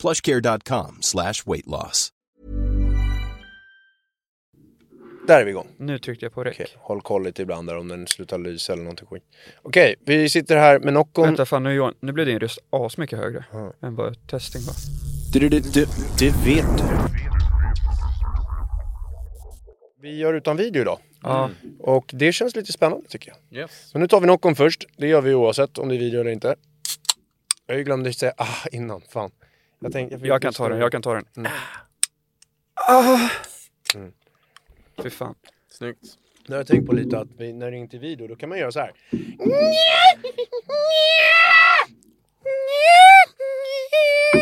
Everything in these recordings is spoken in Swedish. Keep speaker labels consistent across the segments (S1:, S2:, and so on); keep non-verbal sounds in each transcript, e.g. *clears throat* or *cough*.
S1: plushcare.com slash weight loss.
S2: Där är vi igång.
S3: Nu tryckte jag på räck.
S2: Okej, håll koll lite ibland där om den slutar lysa eller någonting skit. Okej, vi sitter här med Noccon.
S3: Vänta fan nu, Johan, nu blev din röst asmycket högre än vad testing var.
S2: Du, du, du, det vet du. Vi gör utan video idag.
S3: Ja,
S2: Och det känns lite spännande tycker jag.
S4: Yes.
S2: Men nu tar vi Noccon först. Det gör vi oavsett om det är video eller inte. Jag glömde säga ah innan, fan. Jag, tänk, fick
S3: jag kan ta den, jag kan ta den.
S2: Mm.
S3: Ah. Fy fan.
S4: Snyggt.
S2: Nu har jag tänkt på lite att vi, när det inte är video då kan man göra så här.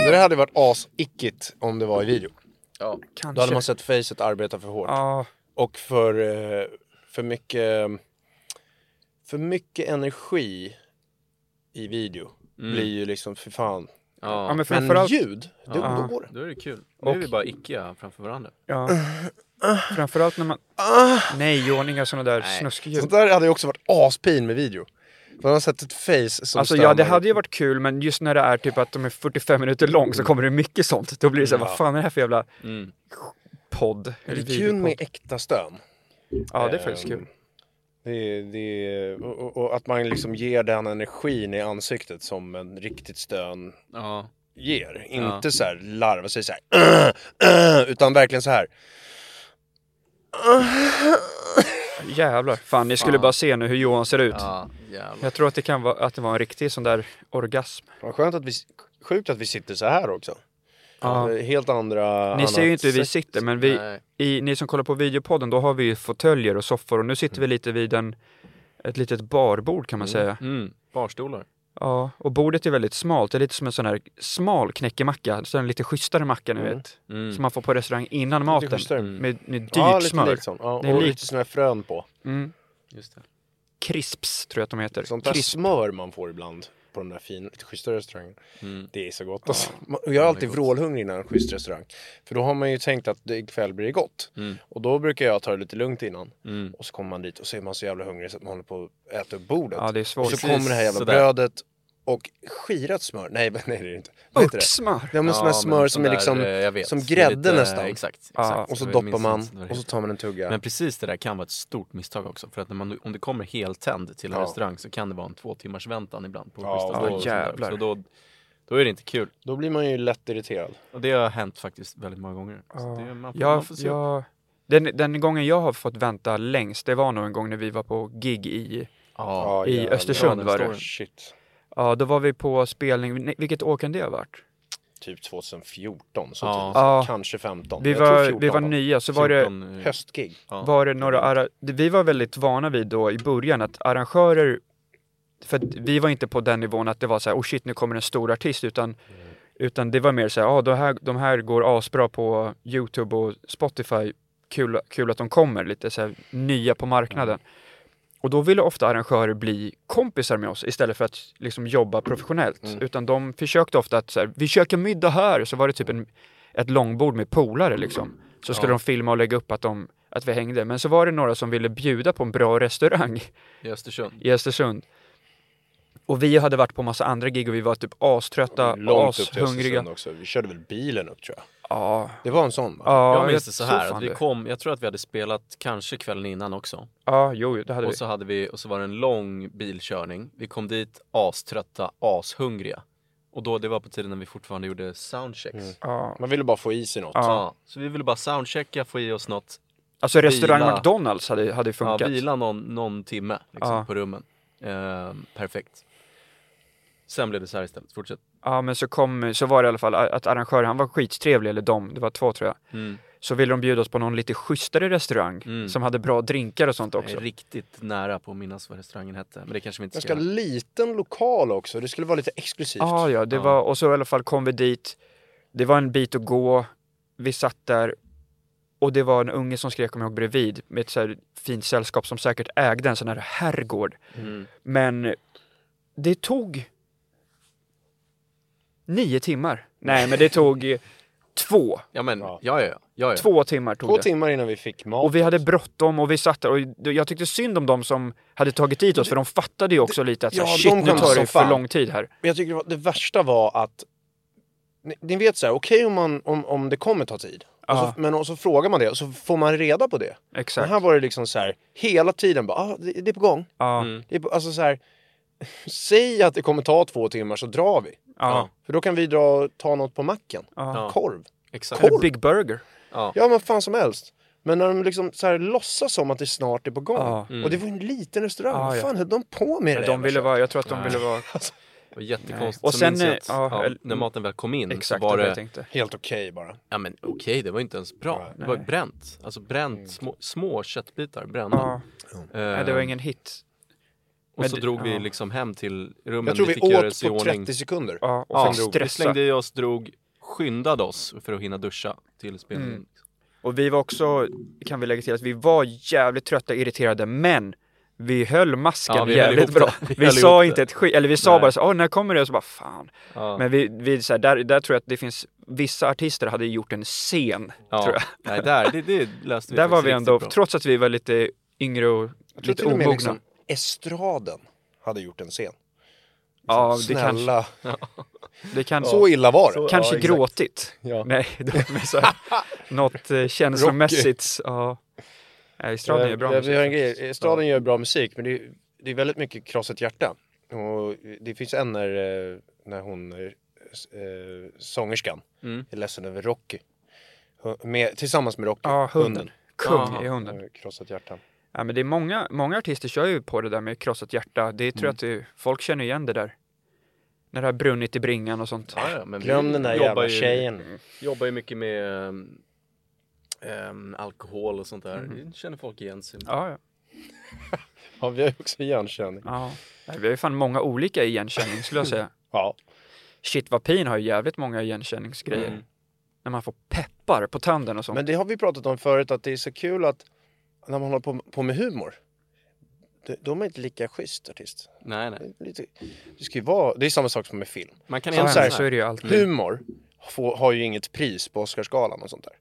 S2: Så det hade varit as-ickigt om det var i video.
S4: Ja.
S2: Då
S3: Kanske.
S2: hade man sett facet arbeta för hårt.
S3: Ja,
S2: Och för, eh, för mycket för mycket energi i video blir ju liksom, för fan.
S3: Ja
S4: Ja.
S3: men
S2: Men
S3: framförallt,
S2: ljud, då,
S3: Ja.
S2: då går det.
S4: Då är det kul. Nu är vi bara icke framför varandra.
S3: ja. Framförallt när man... Nej Johan, inga sådana där
S4: Nej.
S3: snuskljud.
S2: Sånt där hade ju också varit aspin med video. Man har sett ett face som
S3: Alltså ja, det hade ju varit kul, men just när det är typ att de är 45 minuter lång så kommer det mycket sånt. Då blir det så här,
S2: Ja.
S3: vad fan är det här för jävla
S4: Mm.
S3: podd?
S2: Det är kul med äkta stön.
S3: Ja, det är faktiskt
S2: Ehm,
S3: kul.
S2: Det, det, och, och- att man liksom ger den energin i ansiktet som en riktigt stön
S4: Ja.
S2: ger.
S4: Ja.
S2: Inte så här larva sig så här, *clears throat* utan verkligen så här. *clears throat*
S3: Jävlar. Fan, ni skulle
S4: Fan.
S3: bara se nu hur Johan ser ut.
S4: Ja.
S3: Jag tror att det kan vara att det var en riktig sån där orgasm.
S2: Vad skönt att vi, sjukt att vi sitter så här också.
S3: Ja.
S2: Helt andra...
S3: Ni ser ju inte hur vi sitter, men vi, i, ni som kollar på videopodden, då har vi ju fåtöljer och soffor och nu sitter vi lite vid en, ett litet barbord kan man säga.
S4: Mm. Barstolar.
S3: Ja, och bordet är väldigt smalt. Det är lite som en sån här smal knäckemacka, så en lite schysstare macka ni
S2: Mm.
S3: vet.
S4: Mm.
S3: Som man får på restaurang innan
S2: Lite
S3: maten. Med, med dyrt
S2: Ja, lite
S3: smör.
S2: likt sånt. Ja,
S3: Det är
S2: och lite såna här frön på.
S3: Mm.
S4: Just det.
S3: Crisps tror jag att de heter.
S2: Sånt där
S3: Crisp.
S2: smör man får ibland på de där fin, lite schyssta restaurangerna.
S4: Mm.
S2: Det är så gott alltså. Man- Jag är alltid vrålhungrig innan en schysst restaurang. För då har man ju tänkt att det ikväll blir det gott.
S4: Mm.
S2: Och då brukar jag ta det lite lugnt innan.
S4: Mm.
S2: Och så kommer man dit och så är man så jävla hungrig så att man håller på att äta upp bordet.
S3: Ja, det är
S2: och
S3: svårt.
S2: så
S4: Precis,
S2: kommer det här jävla
S4: sådär.
S2: brödet och skirat smör. Nej, men *laughs* nej det är det inte. Vad heter det?
S3: Oxsmör!
S2: Ja men sån här smör
S4: men
S2: som är
S4: där,
S2: liksom
S4: eh, jag vet.
S2: som grädde
S4: lite-
S2: nästan.
S4: Exakt.
S3: Ja,
S4: exakt.
S2: Och så doppar man och så tar man en tugga.
S4: Men precis det där kan vara ett stort misstag också. För att när man, om det kommer heltänd till en
S2: Ja.
S4: restaurang så kan det vara en två timmars väntan ibland på
S2: Ja, ja,
S4: där.
S3: jävlar.
S4: Så då, då är det inte kul.
S2: Då blir man ju lätt irriterad.
S4: Och det har hänt faktiskt väldigt många gånger. Så
S3: Ja.
S4: det, man, får,
S3: Ja,
S4: man får se upp.
S3: ja, den, den gången jag har fått vänta längst, det var nog en gång när vi var på gig i,
S4: Ja.
S3: i. Östersund var det.
S2: Shit.
S3: Ja, då var vi på spelning, vilket år kan det ha varit?
S2: Typ 2014, så
S4: Ja.
S3: Ja.
S2: Kanske 15.
S3: Vi var,
S2: 14
S3: vi var nya, så var det,
S4: 14, eh,
S2: Höstgig.
S4: ja.
S3: var det några, vi var väldigt vana vid då i början att arrangörer, för att vi var inte på den nivån att det var så här, oh shit nu kommer en stor artist, utan, utan det var mer så här, ja de här, de här går asbra på Youtube och Spotify, kul, kul att de kommer, lite så här nya på marknaden. Och då ville ofta arrangörer bli kompisar med oss istället för att liksom jobba professionellt. Utan de försökte ofta att så här, vi käkar middag här, så var det typ en, ett långbord med polare liksom. Så skulle
S4: Ja.
S3: de filma och lägga upp att, de, att vi hängde. Men så var det några som ville bjuda på en bra restaurang
S4: I Östersund. *laughs*
S3: i Östersund. Och vi hade varit på massa andra gig och vi var typ aströtta,
S2: upp till
S3: ashungriga.
S2: Också. Vi körde väl bilen upp tror jag.
S3: Ja,
S2: Det var en sån va?
S3: ja,
S4: jag minns det så här, att vi kom, jag tror att vi hade spelat kanske kvällen innan också.
S3: Ja, jo, det hade vi.
S4: Och så, hade vi, och så var det en lång bilkörning. Vi kom dit aströtta, ashungriga. Och då, det var på tiden när vi fortfarande gjorde soundchecks.
S3: Ja.
S2: Man ville bara få i sig något.
S3: Ja.
S4: Ja, så vi ville bara soundchecka, få i oss något.
S3: Alltså restaurang
S4: Vila.
S3: McDonalds hade, hade
S4: Ja,
S3: funkat.
S4: vila någon, någon timme liksom,
S3: Ja.
S4: på rummen. Ehm, perfekt. Sen blev det så här istället, fortsätt.
S3: Ja, men så kom, så var det i alla fall att arrangören, han var skittrevlig, eller de, det var två tror jag.
S4: Mm.
S3: Så ville de bjuda oss på någon lite schysstare restaurang
S4: Mm.
S3: som hade bra drinkar och sånt
S4: Jag
S3: också.
S4: är riktigt nära på att minnas vad restaurangen hette, men det kanske vi inte ska
S2: Ganska liten lokal också. Det skulle vara lite exklusivt.
S3: Ja, ja, det
S4: Ja.
S3: var, och så i alla fall kom vi dit. Det var en bit att gå. vi satt där och det var en unge som skrek, kommer jag ihåg, bredvid med ett så här fint sällskap som säkert ägde en sån här herrgård.
S4: Mm.
S3: Men det tog nio timmar. Nej, men det tog eh, två.
S4: Ja men,
S2: Ja.
S4: ja ja, ja.
S3: Två timmar tog
S2: Två
S3: det.
S2: timmar innan vi fick mat.
S3: Och vi hade bråttom och vi satt där och jag tyckte synd om dem som hade tagit dit oss för de fattade ju också lite att så
S2: ja,
S3: shit
S2: de
S3: nu tar det för lång tid här.
S2: Men jag tycker det, var, det värsta var att ni, ni vet så här, okej om, man, om, om det kommer ta tid. Och så, men och så frågar man det och så får man reda på det. Men
S3: Exakt.
S2: här var det liksom så här, hela tiden bara, ah, det, det är på gång.
S4: Mm.
S2: Det är på, alltså så här, *laughs* säg att det kommer ta två timmar så drar vi.
S3: Ja,
S2: För då kan vi dra och ta något på macken.
S3: ja.
S2: Korv.
S4: Exakt.
S3: Eller Big Burger.
S4: Ja.
S2: Ja, vad fan som helst. Men när de liksom så här låtsas som att det snart är på gång.
S3: Ja.
S4: Mm.
S2: Och det var en liten restaurang.
S3: Ja,
S2: Vad
S3: ja.
S2: fan höll de på med det
S3: De ville vara, jag tror att de ville vara, *laughs*
S4: Det var jättekonstigt.
S3: Och sen,
S4: jag
S3: eh,
S4: att,
S3: ja,
S4: ja, när maten väl kom in
S3: exakt
S4: så var det,
S3: tänkte.
S2: Helt okej bara.
S4: ja men okej, det var inte ens bra. Det var
S3: Nej.
S4: bränt. Alltså bränt, små, små köttbitar brända.
S3: Ja,
S4: Eh,
S3: nej, det var ingen hit.
S4: Och
S3: men
S4: så
S3: det-
S4: drog vi
S3: ja.
S4: liksom hem till rummen.
S2: Jag tror vi
S4: fick göra
S2: åt
S4: i
S2: på
S4: ordning.
S2: 30 sekunder.
S3: Ja, och
S4: Ja,
S3: fick
S4: vi
S3: stressa.
S4: slängde i oss, drog, skyndade oss för att hinna duscha till spelningen.
S3: Mm. Och vi var också, kan vi lägga till att vi var jävligt trötta, irriterade, men vi höll masken
S4: Ja, vi höll
S3: jävligt
S4: ihop
S3: bra.
S4: det. Vi
S3: Vi,
S4: höll
S3: sa inte
S4: det.
S3: ett skit, eller vi sa
S4: Nej.
S3: bara så åh när kommer det? Och så bara fan.
S4: Ja.
S3: Men vi, vi så här, där, där tror jag att det finns, vissa artister hade gjort en scen,
S4: ja.
S3: tror jag.
S4: Nej, där, det, det löste vi
S3: Där var
S4: faktiskt
S3: vi ändå,
S4: bra.
S3: trots att vi var lite yngre och
S2: Jag tror
S3: lite
S2: till och med
S3: omogna.
S2: liksom estraden hade gjort en scen.
S3: Ja,
S2: Liksom,
S3: det kanske,
S2: Snälla. *laughs*
S3: det kan,
S2: Så illa var det.
S3: kanske
S2: Ja,
S3: gråtit.
S2: Ja. *laughs*
S3: Nej, det var så här, *laughs* något eh, känslomässigt. Ja. Nej, Estraden är bra musik
S2: vi har en grej, Estraden gör bra musik men det är, det är väldigt mycket krossat hjärta. Och det finns en när, eh, när hon, eh, eh, sångerskan,
S4: Mm.
S2: är ledsen över Rocky. Med, tillsammans med Rocky,
S3: Ja, hunden. Kung
S4: Jaha.
S3: är hunden.
S2: Eh, Krossat hjärta.
S3: Ja, men det är många, många artister kör ju på det där med krossat hjärta. Det tror jag att det, folk känner igen det där. När det har brunnit i bringan och sånt.
S4: Ja, ja, men
S2: Glöm den där
S4: jobbar
S2: jävla
S4: ju,
S2: tjejen.
S4: Jobbar ju mycket med ehm, alkohol och sånt där.
S3: Mm.
S4: Det känner folk igen sig.
S3: Ja, ja. *laughs*
S2: Ja, vi har ju också igenkänning.
S3: ja. Vi har ju fan många olika igenkänning skulle jag säga. *laughs*
S2: Ja.
S3: Shit vad pin har ju jävligt många igenkänningsgrejer.
S4: Mm.
S3: När man får peppar på tanden och sånt.
S2: Men det har vi pratat om förut att det är så kul att när man håller på, på med humor. de- Då är man inte lika schysst artist.
S4: Nej, nej.
S2: Lite, det ska ju vara, det är samma sak som med film.
S4: Man kan
S2: som
S4: egentligen
S3: men
S2: så
S3: så är det ju alltid.
S2: Humor får, har ju inget pris på Oscarsgalan och sånt där.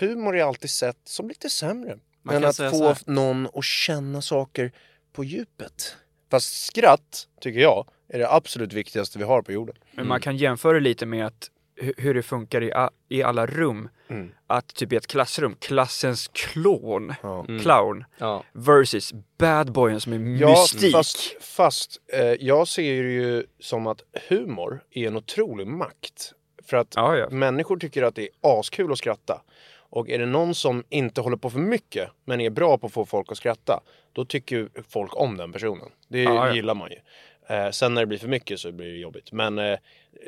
S2: Humor är alltid sett som lite sämre.
S4: Man
S2: än
S4: kan
S2: att
S4: säga
S2: få
S4: så här.
S2: någon att känna saker på djupet. Fast skratt, tycker jag, är det absolut viktigaste vi har på jorden.
S3: Men man kan jämföra lite med att hur det funkar i, i alla rum.
S2: Mm.
S3: Att typ i ett klassrum, klassens klon.
S4: Mm.
S3: clown,
S4: Ja.
S3: versus badboyen som är
S2: Ja,
S3: mystik.
S2: fast, fast eh, jag ser det ju som att humor är en otrolig makt. För att
S3: Ja, ja.
S2: människor tycker att det är askul att skratta. Och är det någon som inte håller på för mycket, men är bra på att få folk att skratta, då tycker ju folk om den personen. Det gillar man ju. Eh, sen när det blir för mycket så blir det jobbigt. Men eh,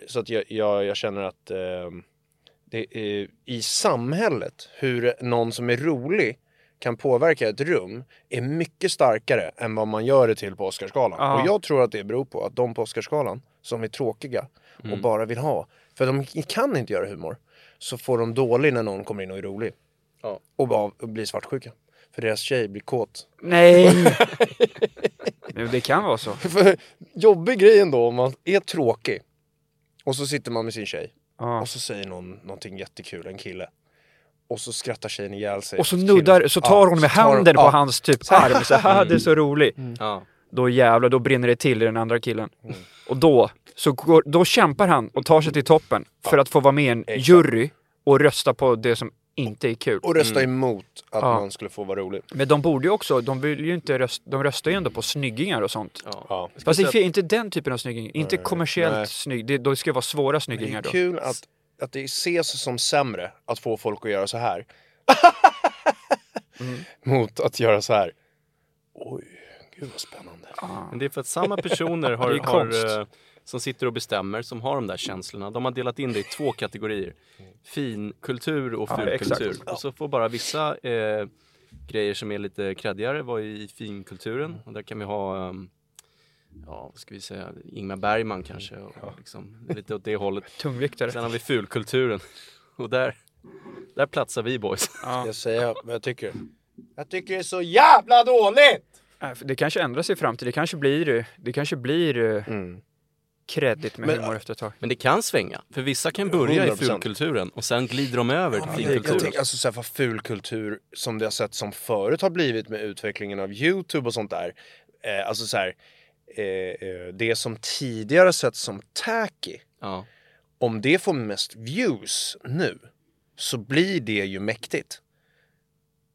S2: så att jag, jag, jag känner att eh, det är, i samhället, hur någon som är rolig kan påverka ett rum är mycket starkare än vad man gör det till på Oscarsgalan.
S3: Ja.
S2: Och jag tror att det beror på att de på Oscarsgalan som är tråkiga och bara vill ha, för de kan inte göra humor, så får de dålig när någon kommer in och är rolig.
S4: Ja.
S2: Och, bara, och blir svartsjuka. För deras tjej blir kåt.
S3: Nej! *laughs* Men det kan vara så.
S2: För jobbig grej ändå om man är tråkig och så sitter man med sin tjej
S3: Ja.
S2: och så säger någon någonting jättekul, en kille. Och så skrattar tjejen ihjäl sig.
S3: Och så nuddar, så tar
S2: Ja,
S3: hon med
S2: tar
S3: handen på
S2: ja.
S3: hans typ arm så här, det är så rolig.
S4: Ja.
S3: Då jävlar, då brinner det till i den andra killen. Och då, så går, då kämpar han och tar sig till toppen för att få vara med i en
S2: Exakt.
S3: jury och rösta på det som inte är kul.
S2: Och rösta emot att
S3: Ja.
S2: man skulle få vara rolig.
S3: Men de borde ju också, de vill ju inte rösta, de röstar ju ändå på snyggingar och sånt.
S4: Ja.
S2: Ja.
S3: Fast det är inte den typen av snyggingar, inte
S2: Nej.
S3: kommersiellt snygg, det, då ska det vara svåra
S2: Det är
S3: snyggingar då.
S2: kul att, att det ses som sämre att få folk att göra så här.
S3: Mm. *laughs*
S2: Mot att göra så här. Oj, gud vad spännande.
S4: Men det är för att samma personer *laughs* har,
S3: Det är konst.
S4: har, eh, som sitter och bestämmer, som har de där känslorna. De har delat in det i två kategorier. Finkultur och
S3: Ja,
S4: fulkultur.
S3: exakt.
S4: och så får bara vissa eh, grejer som är lite kreddigare vara i finkulturen. Och där kan vi ha, ehm, ja vad ska vi säga, Ingmar Bergman kanske. Och liksom, lite åt det hållet. *laughs*
S3: Tungviktare.
S4: Sen har vi fulkulturen. *laughs* Och där, Där platsar vi boys.
S3: Ja.
S2: Jag säger vad jag tycker. Jag tycker det är så jävla dåligt!
S3: Äh, Det kanske ändras i framtiden. Det kanske blir, det kanske blir eh,
S2: Mm.
S3: Kreddigt med
S2: Men-
S3: humor efter ett tag.
S4: Men det kan svänga. För vissa kan börja i
S2: 100%.
S4: fulkulturen och sen glider de över till
S2: Jag
S4: finkulturen.
S2: tänker alltså så här, vad fulkultur som det har sett som förut har blivit med utvecklingen av Youtube och sånt där. Eh, alltså så här, eh, eh, det som tidigare sett som tacky,
S4: Ja.
S2: om det får mest views nu så blir det ju mäktigt.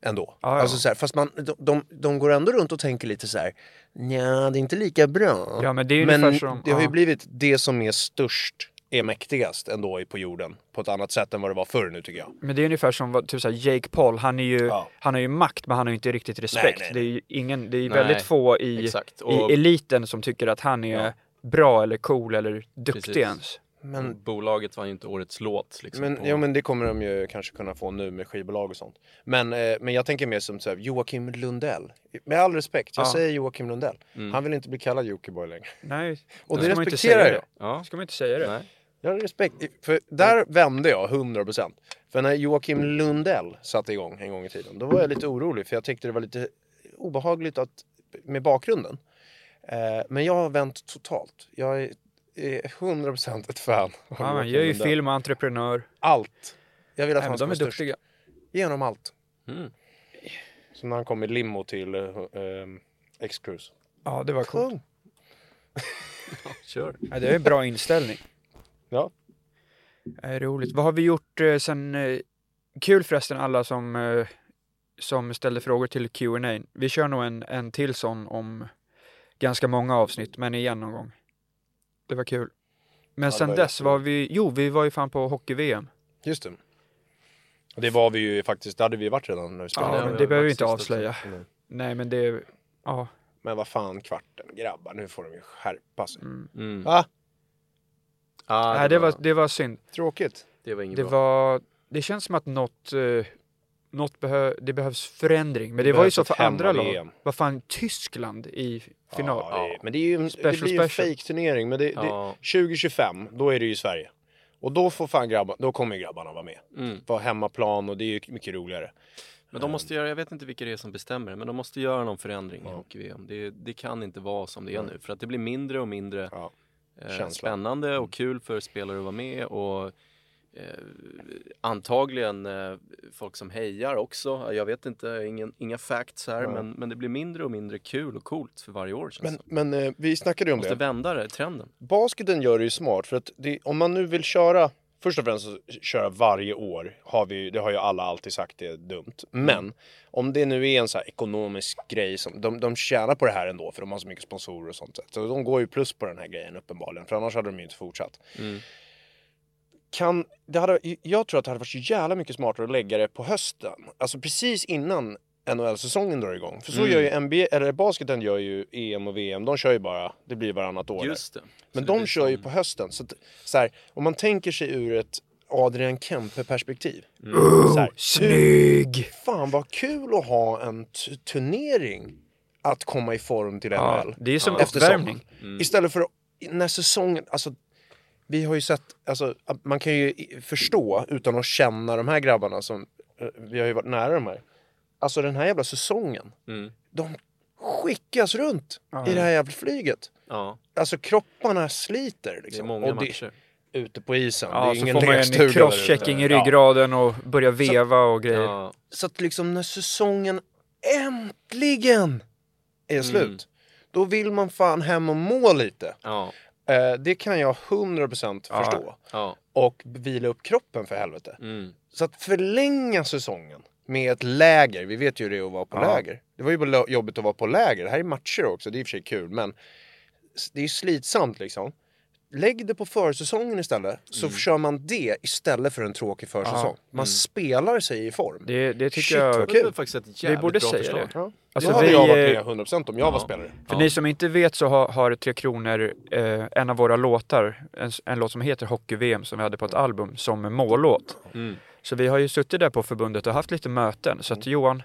S2: Ändå.
S3: Ja, ja.
S2: Alltså så här, fast man, de, de, de går ändå runt och tänker lite så här. Nja, det är inte lika bra.
S3: Ja, men det
S2: men
S3: som-
S2: det har ju
S3: ja.
S2: blivit det som är störst är mäktigast ändå på jorden. På ett annat sätt än vad det var förr nu tycker jag.
S3: Men det är ungefär som typ så Jake Paul, han, är ju,
S2: Ja.
S3: han har ju makt men han har ju inte riktigt respekt.
S2: nej,
S3: Det är ju ingen, det är
S4: Nej,
S3: väldigt få i.
S4: Och-
S3: i eliten som tycker att han är
S4: Ja.
S3: bra eller cool eller duktig
S4: Precis.
S3: ens.
S2: Men
S4: Bolaget var ju inte årets låt. Liksom,
S2: Men,
S4: på...
S2: jo, men det kommer de ju kanske kunna få nu med skivbolag och sånt. Men, eh, men jag tänker mer som så här, Joakim Lundell. Med all respekt, jag
S3: Ja.
S2: säger Joakim Lundell.
S4: Mm.
S2: Han vill inte bli kallad Jockiboi längre.
S3: Nej, *laughs*
S2: Och det
S3: ska man inte
S2: respekterar
S3: säga
S2: jag.
S3: det.
S4: Ja.
S3: Ska man inte säga det?
S4: Nej.
S2: Jag har respekt. För där vände jag 100%. För när Joakim Lundell satte igång en gång i tiden, då var jag lite orolig för jag tyckte det var lite obehagligt att, med bakgrunden. Eh, men jag har vänt totalt. Jag är, är 100% ett fan
S3: Ja, man
S2: Joakim
S3: gör ju film och entreprenör.
S2: Allt. Jag vill att
S3: Nej,
S2: han
S3: men
S2: ska
S3: de
S2: vara
S3: är
S2: störst.
S3: duktiga.
S2: Ge honom allt.
S4: Mm.
S2: Som när han kom i limo till uh, X-Cruise.
S3: Ja, det var coolt.
S2: Kung! *laughs*
S4: Kör.
S3: Ja, det är en bra inställning.
S2: Ja.
S3: Eh, roligt. Vad har vi gjort eh, sen? Eh, kul förresten alla som, eh, som ställde frågor till Q&A. Vi kör nog en, en till sån om ganska många avsnitt, men igen någon gång. Det var kul. Men
S2: det
S3: sen
S2: var
S3: dess var vi, jo vi var ju fan på hockey-VM.
S2: Just det. Det var vi ju faktiskt, det hade vi varit redan när vi
S3: Ja,
S2: spelade.
S4: det
S3: men det behöver vi inte avslöja.
S2: Mm.
S3: Nej men det, ja.
S2: Men vad fan kvarten, grabbar nu får de ju skärpa sig.
S3: Mm.
S4: Mm.
S2: Va?
S4: Ah,
S3: Nej det var, det var synd.
S2: Tråkigt.
S4: det var inget
S3: Det
S4: bra.
S3: var, det känns som att något, eh, något behö, det behövs förändring. Men det,
S2: Det
S3: var ju så för andra lag. Vad fan, Tyskland i final?
S2: Ja, det, men det är ju en, det
S3: Special,
S2: blir ju en
S3: special.
S2: fake-turnering. Men det, det,
S4: Ja.
S2: 2025, då är det ju Sverige. Och då får fan grabbar, då kommer grabbarna vara med.
S4: Mm.
S2: På hemmaplan och det är ju mycket roligare.
S4: Men de måste göra, jag vet inte vilka det är som bestämmer det, men de måste göra någon förändring i
S2: Ja.
S4: hockey-VM. Det, det kan inte vara som det är nu, för att det blir mindre och mindre
S2: Ja.
S4: eh, spännande och kul för spelare att vara med och eh, antagligen eh, folk som hejar också. Jag vet inte, ingen, inga facts här,
S2: Nej.
S4: men, men det blir mindre och mindre kul och coolt för varje år
S2: Men, men eh, vi snackade ju om
S4: Måste
S2: det.
S4: vända det, trenden.
S2: Basketen gör det ju smart för att det, om man nu vill köra Först och främst köra varje år, har vi, det har ju alla alltid sagt det är dumt. Men om det nu är en så ekonomisk grej som, de, de tjänar på det här ändå för de har så mycket sponsorer och sånt. Så de går ju plus på den här grejen uppenbarligen, för annars hade de ju inte fortsatt.
S4: Mm.
S2: Kan, det hade, jag tror att det hade varit så jävla mycket smartare att lägga det på hösten. Alltså precis innan NHL-säsongen drar igång. För så
S4: Mm.
S2: gör ju NBA, eller basketen gör ju EM och VM, de kör ju bara, det blir varannat år.
S4: Just det.
S2: Men
S4: Så det
S2: de kör ju
S4: som-
S2: på hösten. Så, att, så här, om man tänker sig ur ett Adrian Kempe-perspektiv.
S4: Mm.
S2: Här, hur
S3: Snygg!
S2: fan vad kul att ha en turnering att komma i form till
S3: Ja,
S2: NHL.
S3: det är som
S4: Ja.
S3: Uppvärmning.
S4: Mm.
S2: Istället för att, när säsongen, alltså vi har ju sett, alltså man kan ju förstå utan att känna de här grabbarna som, eh, vi har ju varit nära de här. Alltså den här jävla säsongen,
S4: Mm.
S2: de skickas runt
S3: Ja.
S2: i det här jävla flyget.
S4: Ja,
S2: Alltså kropparna sliter
S4: det är
S2: liksom.
S4: många
S2: och det,
S4: matcher.
S2: ute på isen.
S3: Ja,
S2: det är
S3: så
S2: ingen
S3: får man
S2: lekstuga
S3: en crosschecking i
S2: ute. Ja.
S3: ryggraden och börja veva och grejer.
S4: Ja,
S2: Så att liksom när säsongen äntligen är
S3: Mm.
S2: slut, då vill man fan hem och må lite.
S4: ja,
S2: Eh, det kan jag 100%
S3: Ja.
S2: förstå.
S4: ja.
S2: Och vila upp kroppen för helvete.
S4: Mm.
S2: Så att förlänga säsongen med ett läger, vi vet ju hur det är att vara på
S3: Ja.
S2: läger. Det var ju bara jobbigt att vara på läger, det här är matcher också, det är i och för sig kul men det är slitsamt liksom. Lägg det på försäsongen istället, så
S3: Mm.
S2: kör man det istället för en tråkig försäsong. Man
S4: Mm.
S2: spelar sig i form.
S3: Det, det tycker
S2: Shit,
S3: jag...
S2: vad
S4: Det är
S2: kul.
S4: faktiskt ett
S3: Vi
S4: jävligt
S3: borde
S4: bra
S3: säga
S4: förslag.
S3: det. Alltså,
S2: Då hade
S3: vi,
S2: jag varit
S3: eh,
S2: med 100% om jag var
S4: Ja.
S2: spelare.
S3: För
S4: Ja.
S3: ni som inte vet så har, har Tre Kronor eh, en av våra låtar, en, en låt som heter Hockey-VM som vi hade på ett album som mållåt.
S4: Mm.
S3: Så vi har ju suttit där på förbundet och haft lite möten. Så att Johan,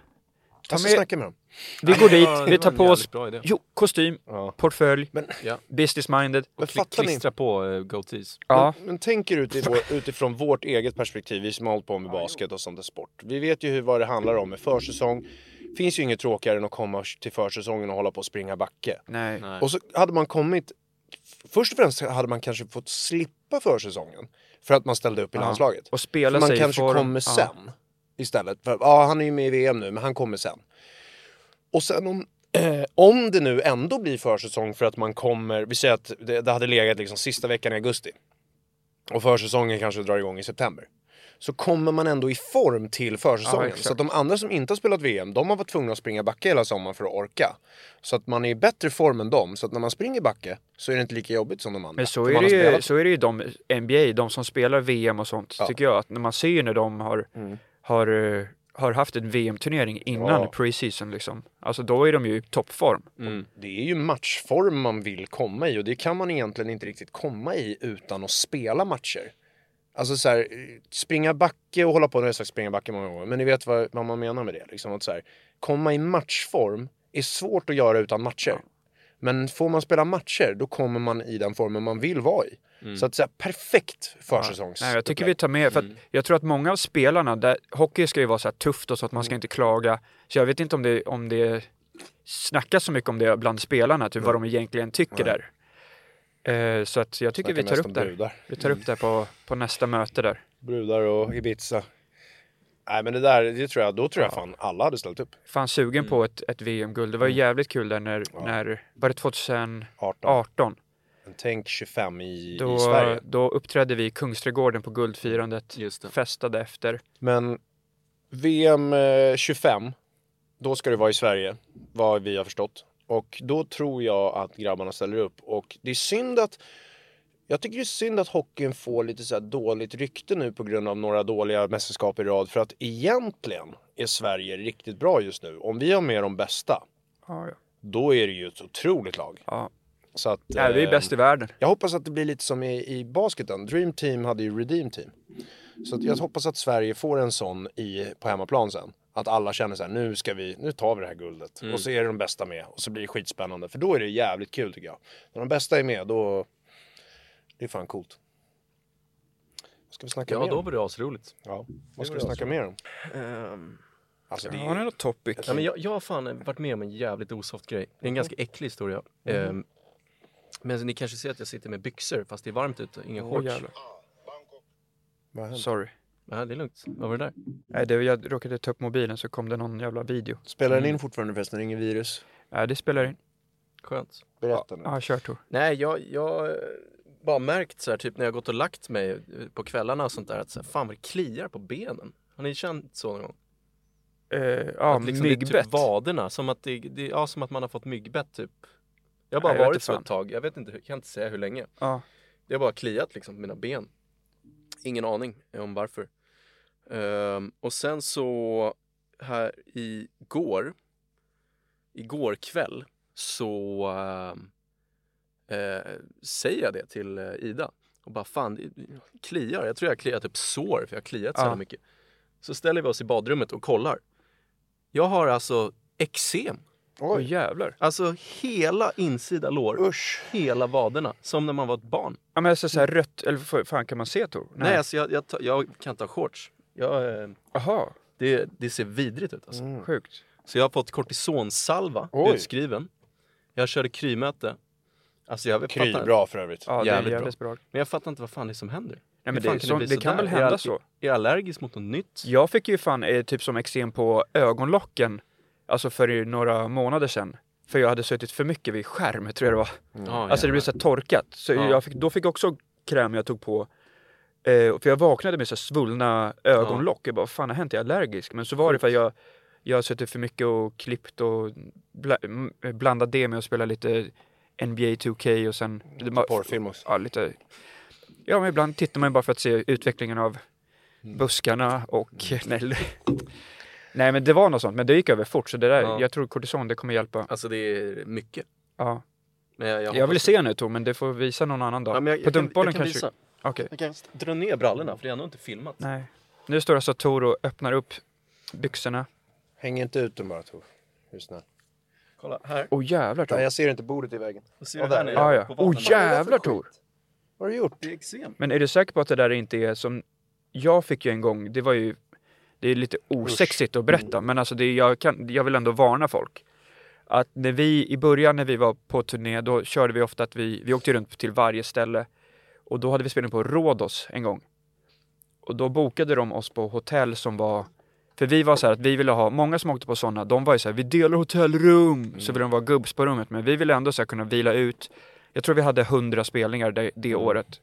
S2: Jag ska
S3: med-
S2: snacka med dem.
S3: Vi går
S4: det
S3: dit,
S4: var- det
S3: vi
S4: var
S3: tar på oss jo, kostym,
S2: Ja.
S3: portfölj,
S2: Men,
S4: Ja.
S3: business minded.
S2: men
S4: Kli-
S2: fattar ni?
S4: Klistra på uh, goatees.
S3: Ja,
S2: Men, men tänk er ut i vår, utifrån vårt eget perspektiv, vi som har hållit på med basket och sånt där sport. Vi vet ju hur, vad det handlar om med försäsong. Finns ju inget tråkigare än att komma till försäsongen och hålla på och springa backe.
S3: nej.
S4: Nej.
S2: Och så hade man kommit... Först och främst hade man kanske fått slippa försäsongen. För att man ställde upp i
S3: Ja.
S2: landslaget.
S3: Och spela
S2: För man
S3: sig
S2: kanske
S3: form.
S2: kommer
S3: Ja.
S2: sen. Istället. För, ja, han är ju med i VM nu, men han kommer sen. Och sen om, eh, *clears throat* om det nu ändå blir försäsong för att man kommer... Vi säger att det, det hade legat liksom sista veckan i augusti. Och försäsongen kanske drar igång i september. Så kommer man ändå i form till
S3: Ja,
S2: försäsongen.
S3: exakt.
S2: så att de andra som inte har spelat VM, de har varit tvungna att springa backe hela sommaren för att orka. Så att man är i bättre form än dem. Så att när man springer backe så är det inte lika jobbigt som de andra.
S3: Men så är, det ju, så är det ju de NBA, de som spelar VM och sånt,
S2: Ja.
S3: tycker jag. Att när man ser när de har,
S2: Mm.
S3: har, eh, har haft en VM-turnering innan
S2: Ja.
S3: pre-season liksom. Alltså då är de ju i toppform.
S4: Mm.
S2: Det är ju matchform man vill komma i och det kan man egentligen inte riktigt komma i utan att spela matcher. Alltså så här, springa backe och hålla på, nu har jag sagt springa backe många gånger, men ni vet vad, vad man menar med det. Liksom att så här, komma i matchform är svårt att göra utan matcher. Men får man spela matcher, då kommer man i den formen man vill vara i. Så att säga perfekt försäsongs...
S3: Nej, jag tycker vi tar med, för att jag tror att många av spelarna, där, hockey ska ju vara så här tufft och så att man ska inte klaga. Så jag vet inte om det, om det snackas så mycket om det bland spelarna, typ vad de egentligen tycker där. Eh, så att jag tycker vi tar upp det. Vi tar upp det på, på nästa möte där.
S2: Brudar och Ibiza. Nej men det där, det tror jag, då tror jag fan alla hade ställt upp.
S3: Fan sugen på ett, ett VM-guld. Det var ju jävligt kul där när,
S2: Ja.
S3: när var det 2018?
S2: 18. Men tänk 25 i,
S3: Då,
S2: i Sverige.
S3: då uppträdde vi i Kungsträdgården på guldfirandet. Festade efter.
S2: Men VM eh, 25, då ska det vara i Sverige, vad vi har förstått. Och då tror jag att grabbarna ställer upp. Och det är synd att jag tycker det är synd att hockeyn får lite så dåligt rykte nu på grund av några dåliga mästerskap i rad. För att egentligen är Sverige riktigt bra just nu. Om vi har med de bästa,
S3: Ja, ja.
S2: då är det ju ett otroligt lag.
S3: ja.
S2: Så att,
S3: ja vi är
S2: eh,
S3: bäst i världen.
S2: jag hoppas att det blir lite som i, i basketen. Dream Team hade ju Redeem Team. Så jag hoppas att Sverige får en sån i, på hemmaplan sen. Att alla känner så här, nu ska vi, nu tar vi det här guldet. Och så är det de bästa med. Och så blir det skitspännande. För då är det jävligt kul tycker jag. När de bästa är med, då... Det är fan coolt. Vad ska vi snacka
S4: Ja,
S2: mer
S4: då
S2: om?
S4: var det asroligt.
S2: Ja, vad ska vi snacka mer om?
S4: Um,
S2: Alltså, det
S3: Har ni något topic?
S4: ja, men jag, jag har fan varit med om en jävligt osoft grej. Det är en ganska äcklig historia. Ehm, men ni kanske ser att jag sitter med byxor fast det är varmt ute, inga
S3: Åh,
S4: shorts.
S3: Sorry.
S4: Ja, det är lugnt. Vad var det där?
S3: Nej, det, jag råkade ta upp mobilen så kom det någon jävla video.
S2: Spelar den in fortfarande förresten? Ingen virus?
S3: Nej, det spelar in.
S4: Skönt.
S2: Berätta nu.
S3: Ja, kör Tor.
S4: Nej, jag, jag har bara märkt så här, typ när jag gått och lagt mig eh, på kvällarna och sånt där, att så här, fan vad det kliar på benen. Har ni känt så någon gång?
S3: Eh, ja,
S4: att liksom det är
S3: myggbett.
S4: typ vaderna, som att, det, det, ja, som att man har fått myggbett typ. Jag har bara
S3: Nej, jag
S4: varit så ett tag, jag vet inte, jag kan inte säga hur länge.
S3: Ja.
S4: Det har bara kliat liksom på mina ben. Ingen aning om varför. Ehm, och sen så här igår, igår kväll så ehm, eh, säger jag det till eh, Ida och bara fan det kliar, jag tror jag har kliat upp sår för jag har kliat så jävla mycket. Så ställer vi oss i badrummet och kollar. Jag har alltså eksem.
S2: Oj,
S3: jävlar.
S4: Alltså hela insida lår,
S2: usch.
S4: hela vaderna, som när man var ett barn.
S3: Ja, men alltså så här rött, eller fan kan man se Tor?
S4: Nej, alltså jag, jag, tar- jag kan inte ha shorts. Jag, eh,
S3: Jaha,
S4: det, det ser vidrigt ut alltså.
S2: Mm.
S3: sjukt.
S4: Så jag har fått kortisonsalva
S2: Oj.
S4: utskriven. Jag körde krymöte. Alltså jag
S2: Kry,
S4: fattar,
S2: bra för övrigt.
S3: Ja, det är
S4: Jävligt bra.
S3: bra.
S4: Men jag fattar inte vad fan det är som händer.
S3: Nej, men det,
S4: kan
S3: så,
S4: bli
S3: det kan väl
S4: Är
S3: hända
S4: jag-
S3: så.
S4: Är jag allergisk mot något nytt?
S3: Jag fick ju fan eh, typ som eksem på ögonlocken, alltså för några månader sedan. För jag hade suttit för mycket vid skärm, tror jag det var.
S4: Ja,
S3: Alltså det blev så här torkat. Så
S4: Ja.
S3: jag fick, då fick jag också kräm jag tog på. Eh, för jag vaknade med så svullna ögonlock. Jag bara, vad fan har hänt? Jag är allergisk. Men så var det för att jag, jag har suttit för mycket och klippt och bla, m- blandat det med att spela lite NBA 2K och sen... bara-
S2: Porrfilm också.
S3: Ja, lite... Ja, men ibland tittar man bara för att se utvecklingen av buskarna och... Nej, nej, men det var något sånt. Men det gick över fort. Så det där,
S4: Ja.
S3: jag tror kortison, det kommer hjälpa.
S4: Alltså det är mycket.
S3: Ja.
S4: Men jag, jag,
S3: Jag vill se nu Tor, men det får visa någon annan dag.
S4: Ja, jag,
S3: På
S4: jag kan
S3: kanske...
S4: visa.
S3: Okej.
S4: Kan dra ner brallorna för det är ändå inte filmat.
S3: Nej. Nu står alltså Tor och öppnar upp byxorna.
S2: Häng inte ut den bara Tor. Hur snäll.
S4: Kolla här.
S3: Åh jävlar
S2: Nej,
S3: Tor.
S2: jag ser inte bordet i vägen.
S4: Och ser du här
S2: där.
S4: nere
S3: Ja, ja. Åh
S4: vattnet?
S3: jävlar Tor.
S2: Vad har du gjort?
S4: Det är eksem.
S3: Men är du säker på att det där inte är som jag fick ju en gång, det var ju det är lite osexigt att berätta, men alltså det, jag, kan, jag vill ändå varna folk. Att när vi, i början när vi var på turné, då körde vi ofta att vi, vi åkte runt till varje ställe. Och då hade vi spelning på Rhodos en gång. Och då bokade de oss på hotell som var, för vi var så här att vi ville ha, många som åkte på sådana, de var ju så här, vi delar hotellrum, så vill de vara gubbs på rummet, men vi ville ändå så kunna vila ut. Jag tror vi hade hundra spelningar det, det året.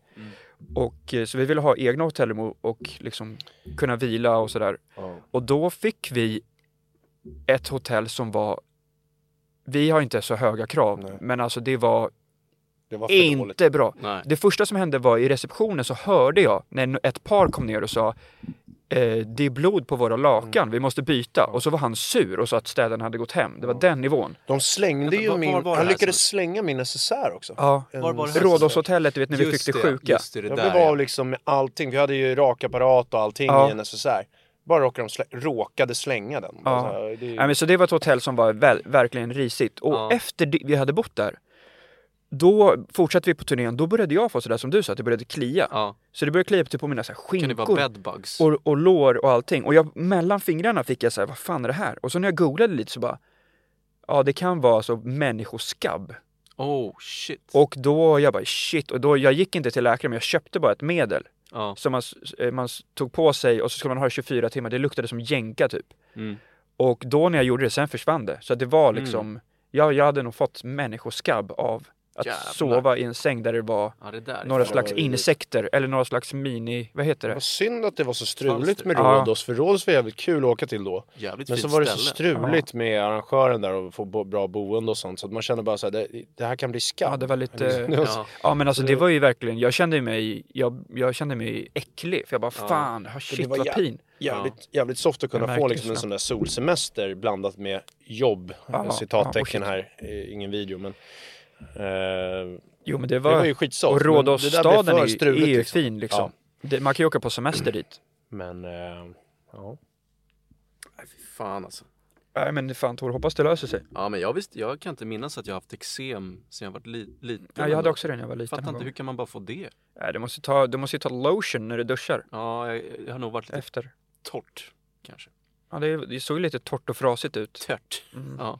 S3: Och eh, så vi ville ha egna hotellrum och, och liksom kunna vila och sådär.
S2: Ja.
S3: Och då fick vi ett hotell som var, vi har inte så höga krav,
S2: Nej.
S3: men alltså det var
S2: Det var för dåligt.
S3: Inte bra.
S4: Nej.
S3: Det första som hände var i receptionen så hörde jag när ett par kom ner och sa eh, det är blod på våra lakan, vi måste byta. Och så var han sur och sa att städen hade gått hem. Det var den nivån.
S2: De slängde ju
S4: var-
S2: min...
S4: var
S2: Han lyckades
S4: sen?
S2: slänga min necessär också.
S3: Ja. Rhodoshotellet, du vet när vi
S4: Just
S3: fick det
S4: det,
S3: sjuka.
S4: Just det, det
S2: Ja,
S4: där
S2: det var
S4: ja.
S2: liksom med allting. Vi hade ju rakapparat och allting
S3: Ja.
S2: i en necessär. Bara råkade de slä... råkade slänga den.
S3: Ja.
S2: Så här, det...
S3: Nej, men så det var ett hotell som var väl, verkligen risigt. Och
S4: Ja.
S3: efter vi hade bott där, då fortsatte vi på turnén. Då började jag få sådär som du sa, att det började klia.
S4: Ja,
S3: Så det började klia typ på mina så här, skinkor och, och lår och allting. Och jag, mellan fingrarna fick jag så här, vad fan är det här? Och så när jag googlade lite så bara, ja det kan vara alltså människoskabb.
S4: Oh shit.
S3: Och då, jag bara shit, och då, jag gick inte till läkaren men jag köpte bara ett medel.
S4: Ja.
S3: Som man, eh, man tog på sig och så skulle man ha det 24 timmar, det luktade som jänka typ.
S4: Mm.
S3: Och då när jag gjorde det, sen försvann det. Så det var
S4: Mm.
S3: liksom, jag, jag hade nog fått människoskabb av att
S4: Jävlar.
S3: sova i en säng där det var
S4: Ja, det
S3: några slags insekter eller några slags mini, vad heter
S2: Det var synd att det var så struligt med
S3: Ja.
S2: Rhodos, för Rhodos var jävligt kul att åka till då.
S4: Jävligt
S2: Men så var det så struligt med arrangören där och få bra boende och sånt. Så att man kände bara så här, det, det här kan bli skabb.
S3: Ja, det var lite... *laughs*
S4: Ja.
S3: Ja men alltså det var ju verkligen, jag kände mig, jag, jag kände mig äcklig för jag bara
S4: Ja.
S3: fan,
S2: det
S3: shit vad pin.
S2: Jävligt, jävligt soft att kunna få liksom en sån där solsemester blandat med jobb.
S3: Ja,
S2: Citattecken
S3: ja,
S2: här, eh, ingen video men. Eh,
S3: Jo men det
S2: det
S3: var,
S2: var ju skitsoft.
S3: och Rhodosstaden är,
S2: struligt,
S3: är ju
S2: liksom.
S3: fin liksom.
S2: Ja.
S3: Det, man kan ju åka på semester dit.
S2: Men, eh, ja.
S4: Nej, fy fan alltså.
S3: Nej men fan Tor, hoppas det löser sig.
S4: Ja men jag visste, jag kan inte minnas att jag haft eksem sen jag var li, liten.
S3: Ja, jag hade också det när jag var liten.
S4: Fattar inte,
S3: gång.
S4: hur kan man bara få det?
S3: Nej, du måste ta, du måste ju ta lotion när du duschar
S4: Ja, jag, jag har nog varit lite
S3: efter.
S4: torrt kanske.
S3: Ja, det, det såg ju lite torrt och frasigt ut.
S4: Tört.
S3: Mm.
S4: Ja.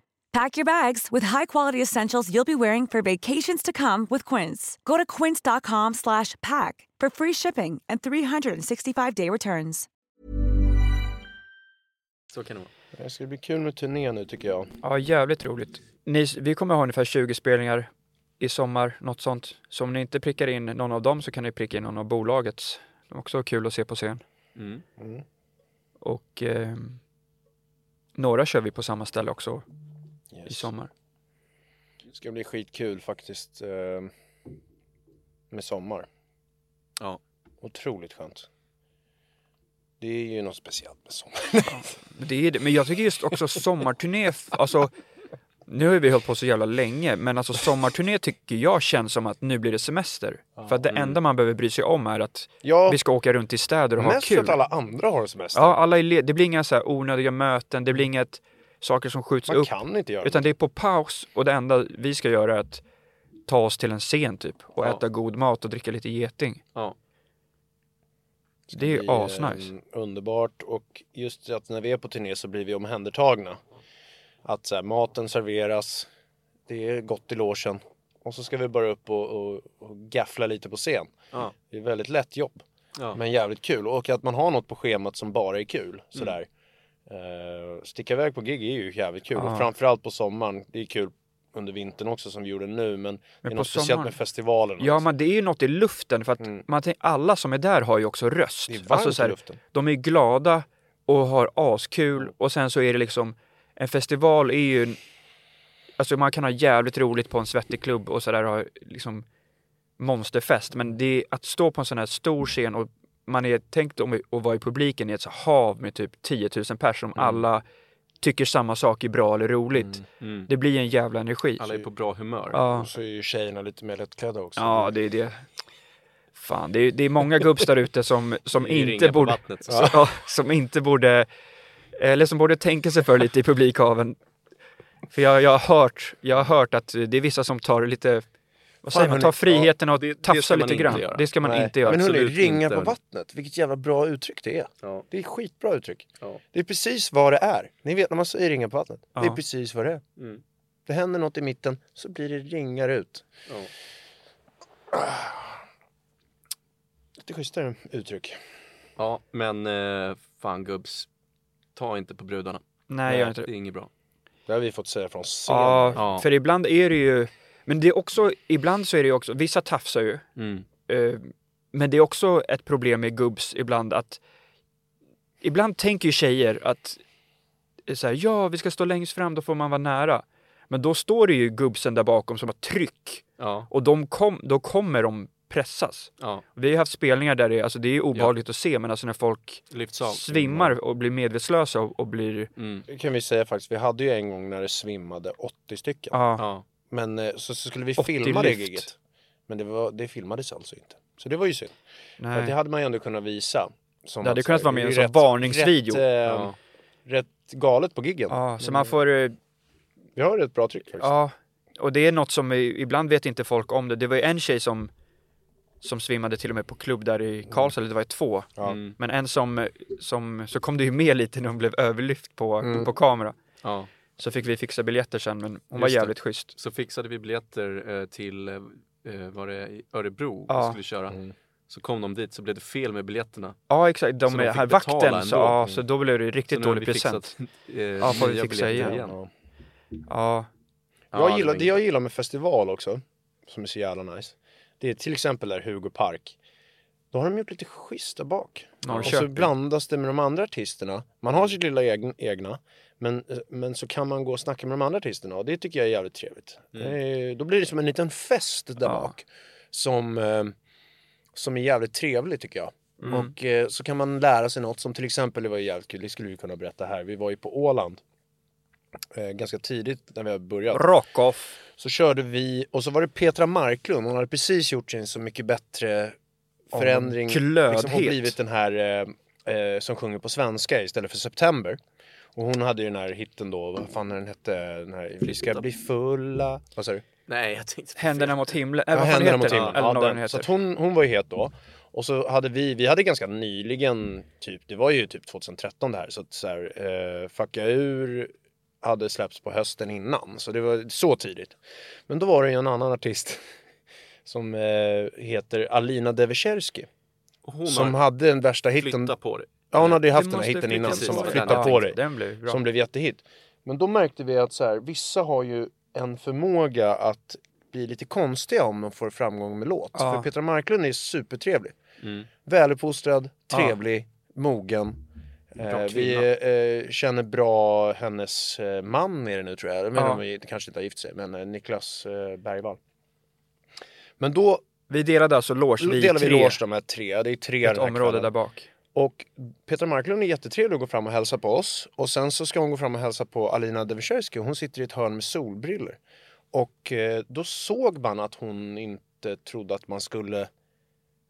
S5: Pack your bags with high-quality essentials you'll be wearing for vacations to come with Quince. Go to quince.com slash pack for free shipping and 365-day returns.
S4: Så kan det vara.
S2: Det ska bli kul med turné nu tycker jag.
S3: Ja, jävligt roligt. Ni, vi kommer ha ungefär 20 spelningar i sommar, något sånt. Så om ni inte prickar in någon av dem så kan ni pricka in någon av bolagets. Det är också kul att se på scen.
S4: Mm.
S3: Och ehm, några kör vi på samma ställe också i
S2: Yes.
S3: sommar.
S2: Det ska bli skitkul faktiskt. Eh, med sommar.
S4: Ja.
S2: Otroligt skönt. Det är ju något speciellt med sommar. *laughs*
S3: Det är det. Men jag tycker just också sommarturné, alltså nu har vi hållit på så jävla länge, men alltså sommarturné tycker jag känns som att nu blir det semester. För att det enda man behöver bry sig om är att
S2: Ja,
S3: vi ska åka runt i städer och ha
S2: mest för
S3: kul.
S2: att alla andra har semester.
S3: Ja, alla är le- det blir inga så här onödiga möten, det blir inget saker som skjuts
S2: Man
S3: upp.
S2: kan inte göra
S3: Utan det är på paus och det enda vi ska göra är att ta oss till en scen typ och
S4: Ja.
S3: äta god mat och dricka lite geting.
S4: Ja.
S3: Det är ju
S2: bli, eh,
S3: asnice.
S2: Underbart och just att när vi är på turné så blir vi omhändertagna. Att så här, maten serveras, det är gott i logen. och så ska vi bara upp och, och, och gaffla lite på scen.
S4: Ja.
S2: Det är väldigt lätt jobb.
S4: Ja.
S2: Men jävligt kul. Och att man har något på schemat som bara är kul.
S3: Mm.
S2: Sådär. Eh, sticka iväg på gig är ju jävligt kul.
S3: Ja.
S2: Och framförallt på sommaren. Det är kul under vintern också som vi gjorde nu. Men, det är något speciellt
S3: sommaren-
S2: med festivalen.
S3: Ja men det är ju något i luften för att
S2: Mm.
S3: man tänker, alla som är där har ju också röst.
S2: Det är varmt
S3: Alltså så här,
S2: i luften.
S3: de är glada och har askul och sen så är det liksom en festival är ju Alltså man kan ha jävligt roligt på en svettig klubb och sådär ha liksom monsterfest men det är att stå på en sån här stor scen och man är tänkt om att vara i publiken i ett så hav med typ 10 000 personer som alla tycker samma sak är bra eller roligt.
S4: Mm.
S3: Det blir en jävla energi.
S4: Alla är på bra humör.
S3: Ja.
S2: Och så är ju tjejerna lite mer lättklädda också.
S3: Ja, det är det. Fan, det är, det är många gubbs där ute som, som *laughs* inte borde...
S4: vattnet, så. *laughs*
S3: Ja, som inte borde... Eller som borde tänka sig för lite i publikhaven. För jag, jag, har hört, jag har hört att det är vissa som tar lite... Vad säger man? Tar friheten och
S4: det- man
S3: lite
S4: inte
S3: grann. Det ska man
S2: Nej.
S3: inte göra.
S2: Men hörni, ringa
S4: inte.
S2: på vattnet. Vilket jävla bra uttryck det är.
S4: Ja.
S2: Det är skitbra uttryck.
S4: Ja.
S2: Det är precis vad det är. Ni vet när man säger ringa på vattnet. Det är
S3: Ja.
S2: precis vad det är.
S4: Mm.
S2: Det händer något i mitten så blir det ringar ut.
S4: Ja.
S2: Lite schysstare uttryck.
S4: ja, men eh, fan gubbs. Ta inte på brudarna.
S3: Nej, gör inte
S4: Det
S3: det.
S4: är inget bra.
S2: Det har vi fått säga från scen.
S3: Ja,
S4: Ja.
S3: för ibland är det ju... Men det är också... Ibland så är det ju också... Vissa tafsar ju.
S4: Mm.
S3: Eh, Men det är också ett problem med gubbs ibland att ibland tänker ju tjejer att eh, så här, ja, vi ska stå längst fram, då får man vara nära. Men då står det ju gubbsen där bakom som har tryck
S4: Ja,
S3: och de kom, då kommer de pressas.
S4: ja.
S3: Vi har ju haft spelningar där det, är- alltså det är obehagligt att se, men alltså när folk svimmar och blir medvetslösa och, och blir...
S4: Mm.
S2: Det kan vi säga faktiskt. Vi hade ju en gång när det svimmade 80 stycken.
S3: Ja,
S4: Ja.
S2: Men eh, så, så skulle vi
S3: 80
S2: filma det
S3: lyft.
S2: giget. Men det, var, det filmades alltså inte. Så det var ju synd. För att det
S3: nej.
S2: hade man ju ändå kunnat visa. Som
S3: Det hade kunnat vara med i en sån varningsvideo.
S2: Rätt, eh,
S4: Ja.
S2: rätt galet på giggen.
S3: Ja, så man får... eh,
S2: Vi har ett bra tryck faktiskt.
S3: Ja, och det är något som ibland vet inte folk om det. Det var ju en tjej som, som svimmade till och med på klubb där i Karlstad, eller det var ju två.
S2: Ja.
S4: Mm.
S3: Men en som, som, så kom det ju med lite när hon blev överlyft på,
S2: Mm.
S3: på kamera.
S4: ja.
S3: Så fick vi fixa biljetter sen, men hon var
S4: Just det.
S3: jävligt schysst.
S4: Så fixade vi biljetter eh, till, eh, var det Örebro
S3: Ja.
S4: vi skulle köra.
S2: Mm.
S4: Så kom de dit så blev det fel med biljetterna.
S3: Ja exakt, de,
S4: Så de
S3: här vakten, så,
S4: ändå.
S3: ja, så då blev det ju riktigt
S4: nu har
S3: dålig
S4: vi
S3: present.
S4: fixat, *laughs* eh,
S3: Ja, får vi fixa
S4: biljetter
S3: igen.
S2: Ja.
S3: Ja,
S4: Ja,
S2: Jag gillar,
S4: var
S2: det jag gillar med festival också, som är så jävla nice, det är till exempel där Hugo Park. Då har de gjort lite schysst där bak. Och så
S3: Norrköping.
S2: blandas det med de andra artisterna. Man har sitt lilla egna, men, men så kan man gå och snacka med de andra artisterna och det tycker jag är jävligt trevligt. Eh, Då blir det som en liten fest där
S3: Ja.
S2: bak. Som, eh, som är jävligt trevlig tycker jag.
S3: Mm.
S2: Och eh, så kan man lära sig något som till exempel, det var ju jävligt kul, det skulle vi kunna berätta här. Vi var ju på Åland eh, ganska tidigt när vi har börjat.
S3: rock off.
S2: Så körde vi, och så var det Petra Marklund, hon hade precis gjort sin Så mycket bättre förändring.
S3: glödhet.
S2: Liksom, hon blivit den här eh, eh, som sjunger på svenska istället för September. Och hon hade ju den här hitten då, vad fan den hette, den här Vi ska bli fulla, vad sa du?
S4: Nej, jag tänkte
S3: Händerna mot himlen,
S2: Ja,
S3: vad fan
S2: Händerna
S3: heter
S2: mot himlen.
S3: Eller
S2: Ja,
S3: den
S2: den. Så att hon, hon var ju het då. Och så hade vi, vi hade ganska nyligen, typ, det var ju typ 2013 det här, så att så här, eh, Fucka ur hade släppts på hösten innan, så det var så tidigt. Men då var det ju en annan artist *laughs* som eh, heter Alina Devecherski, som
S4: har
S2: hade den värsta hitten.
S4: flyttat på det.
S2: Ja, hon hade ju haft den här hitten innan som var Flytta på dig
S3: Den blev
S2: som blev jättehit. Men då märkte vi att så här, vissa har ju en förmåga att bli lite konstiga om de får framgång med låt.
S3: Ja.
S2: För Petra Marklund är supertrevlig.
S4: Mm.
S2: Väluppfostrad,
S3: Ja.
S2: trevlig, mogen.
S4: Bra
S2: Eh, vi eh, känner bra hennes eh, man är det nu tror jag. Men
S3: Ja.
S2: de kanske inte har gift sig, men eh, Niklas eh, Bergvall. Men då
S3: Vi delade alltså loge, vi
S2: delar vi
S3: tre,
S2: loge de här tre. Det är tre
S3: ett område
S2: kvällen.
S3: där bak.
S2: Och Petra Marklund är jättetrevlig att gå fram och hälsa på oss. Och sen så ska hon gå fram och hälsa på Alina Devecherski. Hon sitter i ett hörn med solbriller. Och eh, då såg man att hon inte trodde att man skulle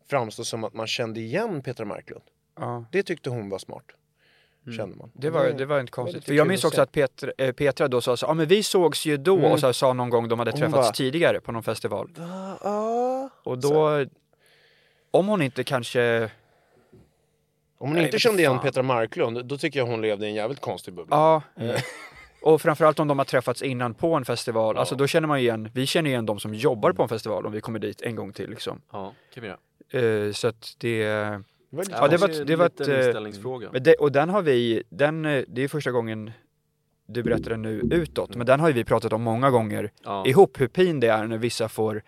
S2: framstå som att man kände igen Petra Marklund.
S3: Ja.
S2: Det tyckte hon var smart. Kände man.
S3: Det var, det var inte konstigt. För jag minns också att Petra, eh, Petra då sa så, ja men vi sågs ju då
S2: Mm.
S3: och så sa någon gång de hade
S2: Hon
S3: träffats
S2: bara-
S3: tidigare på någon festival.
S2: Va? Ja.
S3: Och då, om hon inte kanske,
S2: Om hon
S3: Nej,
S2: inte kände igen
S3: fan.
S2: Petra Marklund, då tycker jag hon levde i en jävligt konstig bubbla.
S3: ja,
S2: Eh,
S3: Och framförallt om de har träffats innan på en festival, alltså då känner man igen, vi känner igen de som jobbar på en festival om vi kommer dit en gång till liksom.
S4: Ja, kan vi göra.
S3: Eh, så att det,
S2: Det var lite
S3: Ja, det var ett- det var ett,
S4: liten
S3: eh,
S4: inställningsfråga.
S3: det, och den har vi, den, det är första gången du berättar den nu utåt, men den har ju vi pratat om många gånger
S4: Ja.
S3: ihop hur pin det är när vissa får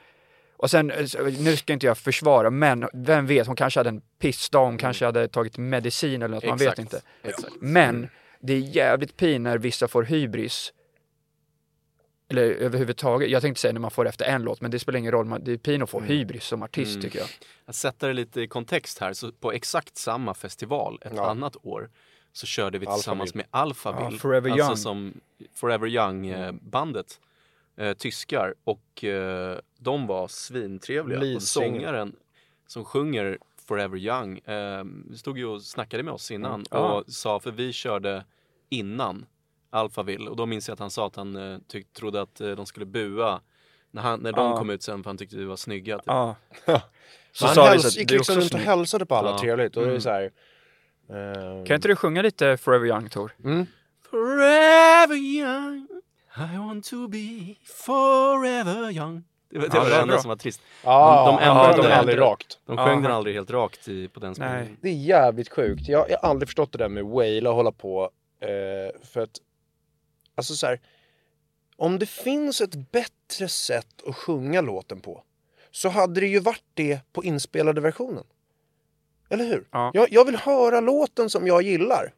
S3: och sen, eh, nu ska inte jag försvara, men vem vet, hon kanske hade en pissdag, hon kanske hade tagit medicin eller något, man vet
S4: Exakt.
S3: inte.
S4: Exakt.
S3: Men det är jävligt pin när vissa får hybris. Eller överhuvudtaget, jag tänkte säga när man får efter en låt, men det spelar ingen roll, man, det är pin att få hybris som artist
S4: Mm.
S3: tycker jag.
S4: Att sätta det lite i kontext här, så på exakt samma festival ett
S2: Ja.
S4: annat år så körde vi
S2: Alphaville.
S4: tillsammans med Alphaville.
S3: Ja, Forever
S4: alltså
S3: Young.
S4: som Forever Young eh, bandet. Eh, tyskar och eh, de var svintrevliga. Och sångaren som sjunger Forever Young eh, stod ju och snackade med oss innan
S3: Mm. Ja.
S4: och sa, för vi körde innan Alphaville och då minns jag att han sa att han eh, tyck, trodde att eh, de skulle bua när, han, när de
S3: Ja.
S4: kom ut sen för han tyckte vi var snygga. Typ.
S3: Ja.
S2: Ja.
S3: Så
S2: han häls-
S3: så
S2: gick liksom runt och hälsade på alla
S4: Ja.
S2: trevligt. Och
S3: Mm.
S2: så här, ehm,
S3: Kan inte du sjunga lite Forever Young Tor?
S2: mm.
S4: Forever young I want to be forever young Det var det,
S3: Ja,
S4: var
S3: det
S4: enda
S3: bra.
S4: som var trist.
S2: Ja,
S4: de
S2: de
S4: ändrade
S2: ändrade
S4: det.
S2: aldrig rakt.
S4: De sjöng den aldrig helt rakt i, på den
S3: Nej.
S4: spelningen.
S2: Det är jävligt sjukt. Jag, jag har aldrig förstått det där med waila och hålla på. Eh, för att, alltså så här, om det finns ett bättre sätt att sjunga låten på så hade det ju varit det på inspelade versionen. Eller hur?
S3: Ja.
S2: Jag, jag vill höra låten som jag gillar.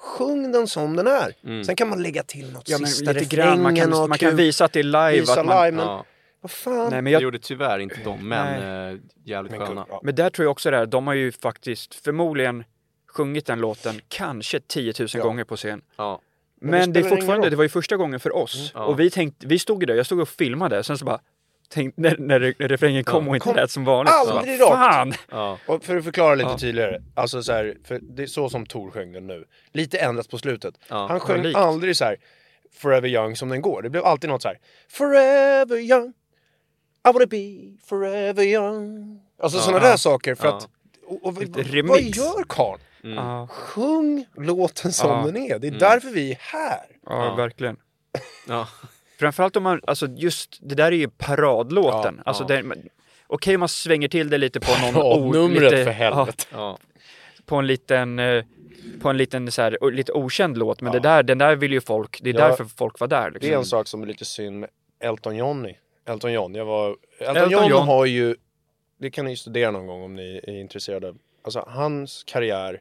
S2: Sjung den som den är.
S4: Mm.
S2: Sen kan man lägga till något
S3: Ja men
S2: sista
S3: grann, man kan,
S2: och
S3: man kan visa att det är live.
S2: visa
S3: att man,
S2: live, men
S4: Ja,
S2: vad fan.
S3: Nej men
S4: det
S3: jag,
S4: gjorde tyvärr inte de, men eh, jävligt
S2: Men
S4: sköna.
S2: ja.
S3: Men där tror jag också det här, de har ju faktiskt förmodligen sjungit den låten kanske 10 000
S2: Ja.
S3: gånger på scen.
S4: Ja.
S2: Men
S3: Men,
S2: det
S3: det, är fortfarande, det var ju första gången för oss.
S4: Ja.
S3: Och vi tänkte, vi stod ju där, jag stod och filmade, sen så bara tänkte, när, när, när refrängen kom och inte
S2: Kom
S3: lät som vanligt. så
S2: aldrig
S3: bara,
S2: rakt.
S3: Fan!
S4: Ja.
S2: Och för att förklara lite
S3: Ja.
S2: tydligare, alltså så här, för det är så som Tor sjöng den nu. Lite ändrat på slutet.
S4: Ja,
S2: Han sjöng
S3: likt.
S2: aldrig så här Forever young som den går. Det blev alltid något så här Forever young I wanna be forever young. Alltså
S4: Ja.
S2: sådana där saker för
S4: Ja.
S2: att och, och, vad
S3: remix.
S2: gör karln?
S4: Mm.
S3: Ja,
S2: Sjung låten som
S3: Ja.
S2: den är. Det är
S4: Mm.
S2: därför vi är här.
S3: ja,
S4: Ja.
S3: verkligen.
S4: Ja.
S3: Framförallt om man, alltså just, det där är ju paradlåten.
S2: Ja,
S3: alltså
S4: ja.
S3: Okej om man svänger till det lite på någon *laughs*
S2: Paradnumret
S3: lite-
S2: för helvete.
S3: Ja, på en liten, eh, på en liten så här, lite okänd låt. Men det där, den där vill ju folk, det är därför folk var där. Liksom.
S2: Det är en sak som är lite synd med Elton Johnny. Elton John, jag var... Elton,
S3: Elton
S2: John,
S3: John.
S2: har ju... Det kan ni studera någon gång om ni är intresserade. Alltså hans karriär,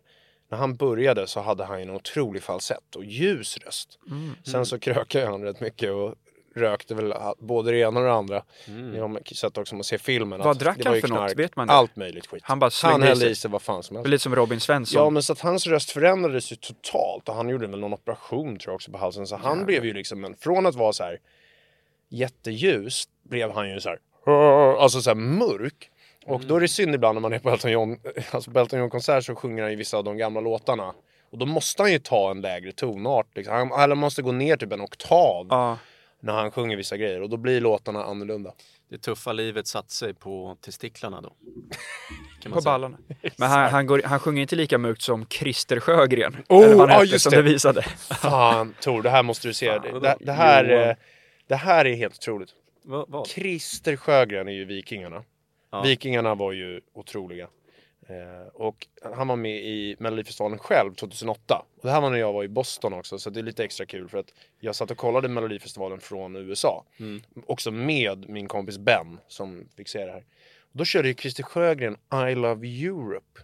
S2: när han började så hade han en otrolig falsett och ljus röst.
S3: Mm.
S2: Sen så krökade han rätt mycket och rökte väl både det ena och det andra.
S4: Mm.
S2: Ni har sett också man ser filmen.
S3: Vad drack han för något?
S2: knark.
S3: Vet man det?
S2: Allt möjligt skit.
S3: Han bara
S2: han
S3: i
S2: hällde
S3: sig.
S2: i sig vad fan som helst.
S3: Lite som Robin Svensson.
S2: Ja men så att hans röst förändrades ju totalt och han gjorde väl någon operation tror jag också på halsen. Så han blev ju liksom en, från att vara så här jätteljus blev han ju så här, alltså så här mörk. Och då är det synd ibland när man är på Elton John, alltså på Elton John konsert så sjunger han ju vissa av de gamla låtarna. Och då måste han ju ta en lägre tonart liksom. Han, eller måste gå ner typ en oktav
S3: Ja,
S2: när han sjunger vissa grejer och då blir låtarna annorlunda.
S4: Det tuffa livet satt sig på testiklarna då. *laughs* Kan man
S3: på
S4: säga.
S3: ballarna. *laughs* Men han, han, går, han sjunger inte lika mörkt som Christer Sjögren.
S2: Oh,
S3: eller vad han
S2: ja,
S3: hette,
S2: just
S3: som
S2: det.
S3: du visade.
S2: Fan Tor, det här måste du se.
S4: Fan,
S2: det, det, det, här, eh, det här är helt otroligt.
S4: Va, vad?
S2: Christer Sjögren är ju Vikingarna.
S4: Ja.
S2: Vikingarna var ju otroliga. Eh, och han var med i Melodifestivalen själv 2008. Och det här var när jag var i Boston också, så det är lite extra kul för att jag satt och kollade Melodifestivalen från USA.
S4: Mm.
S2: Också med min kompis Ben som fick se det här. Och då körde ju Christer Sjögren I Love Europe.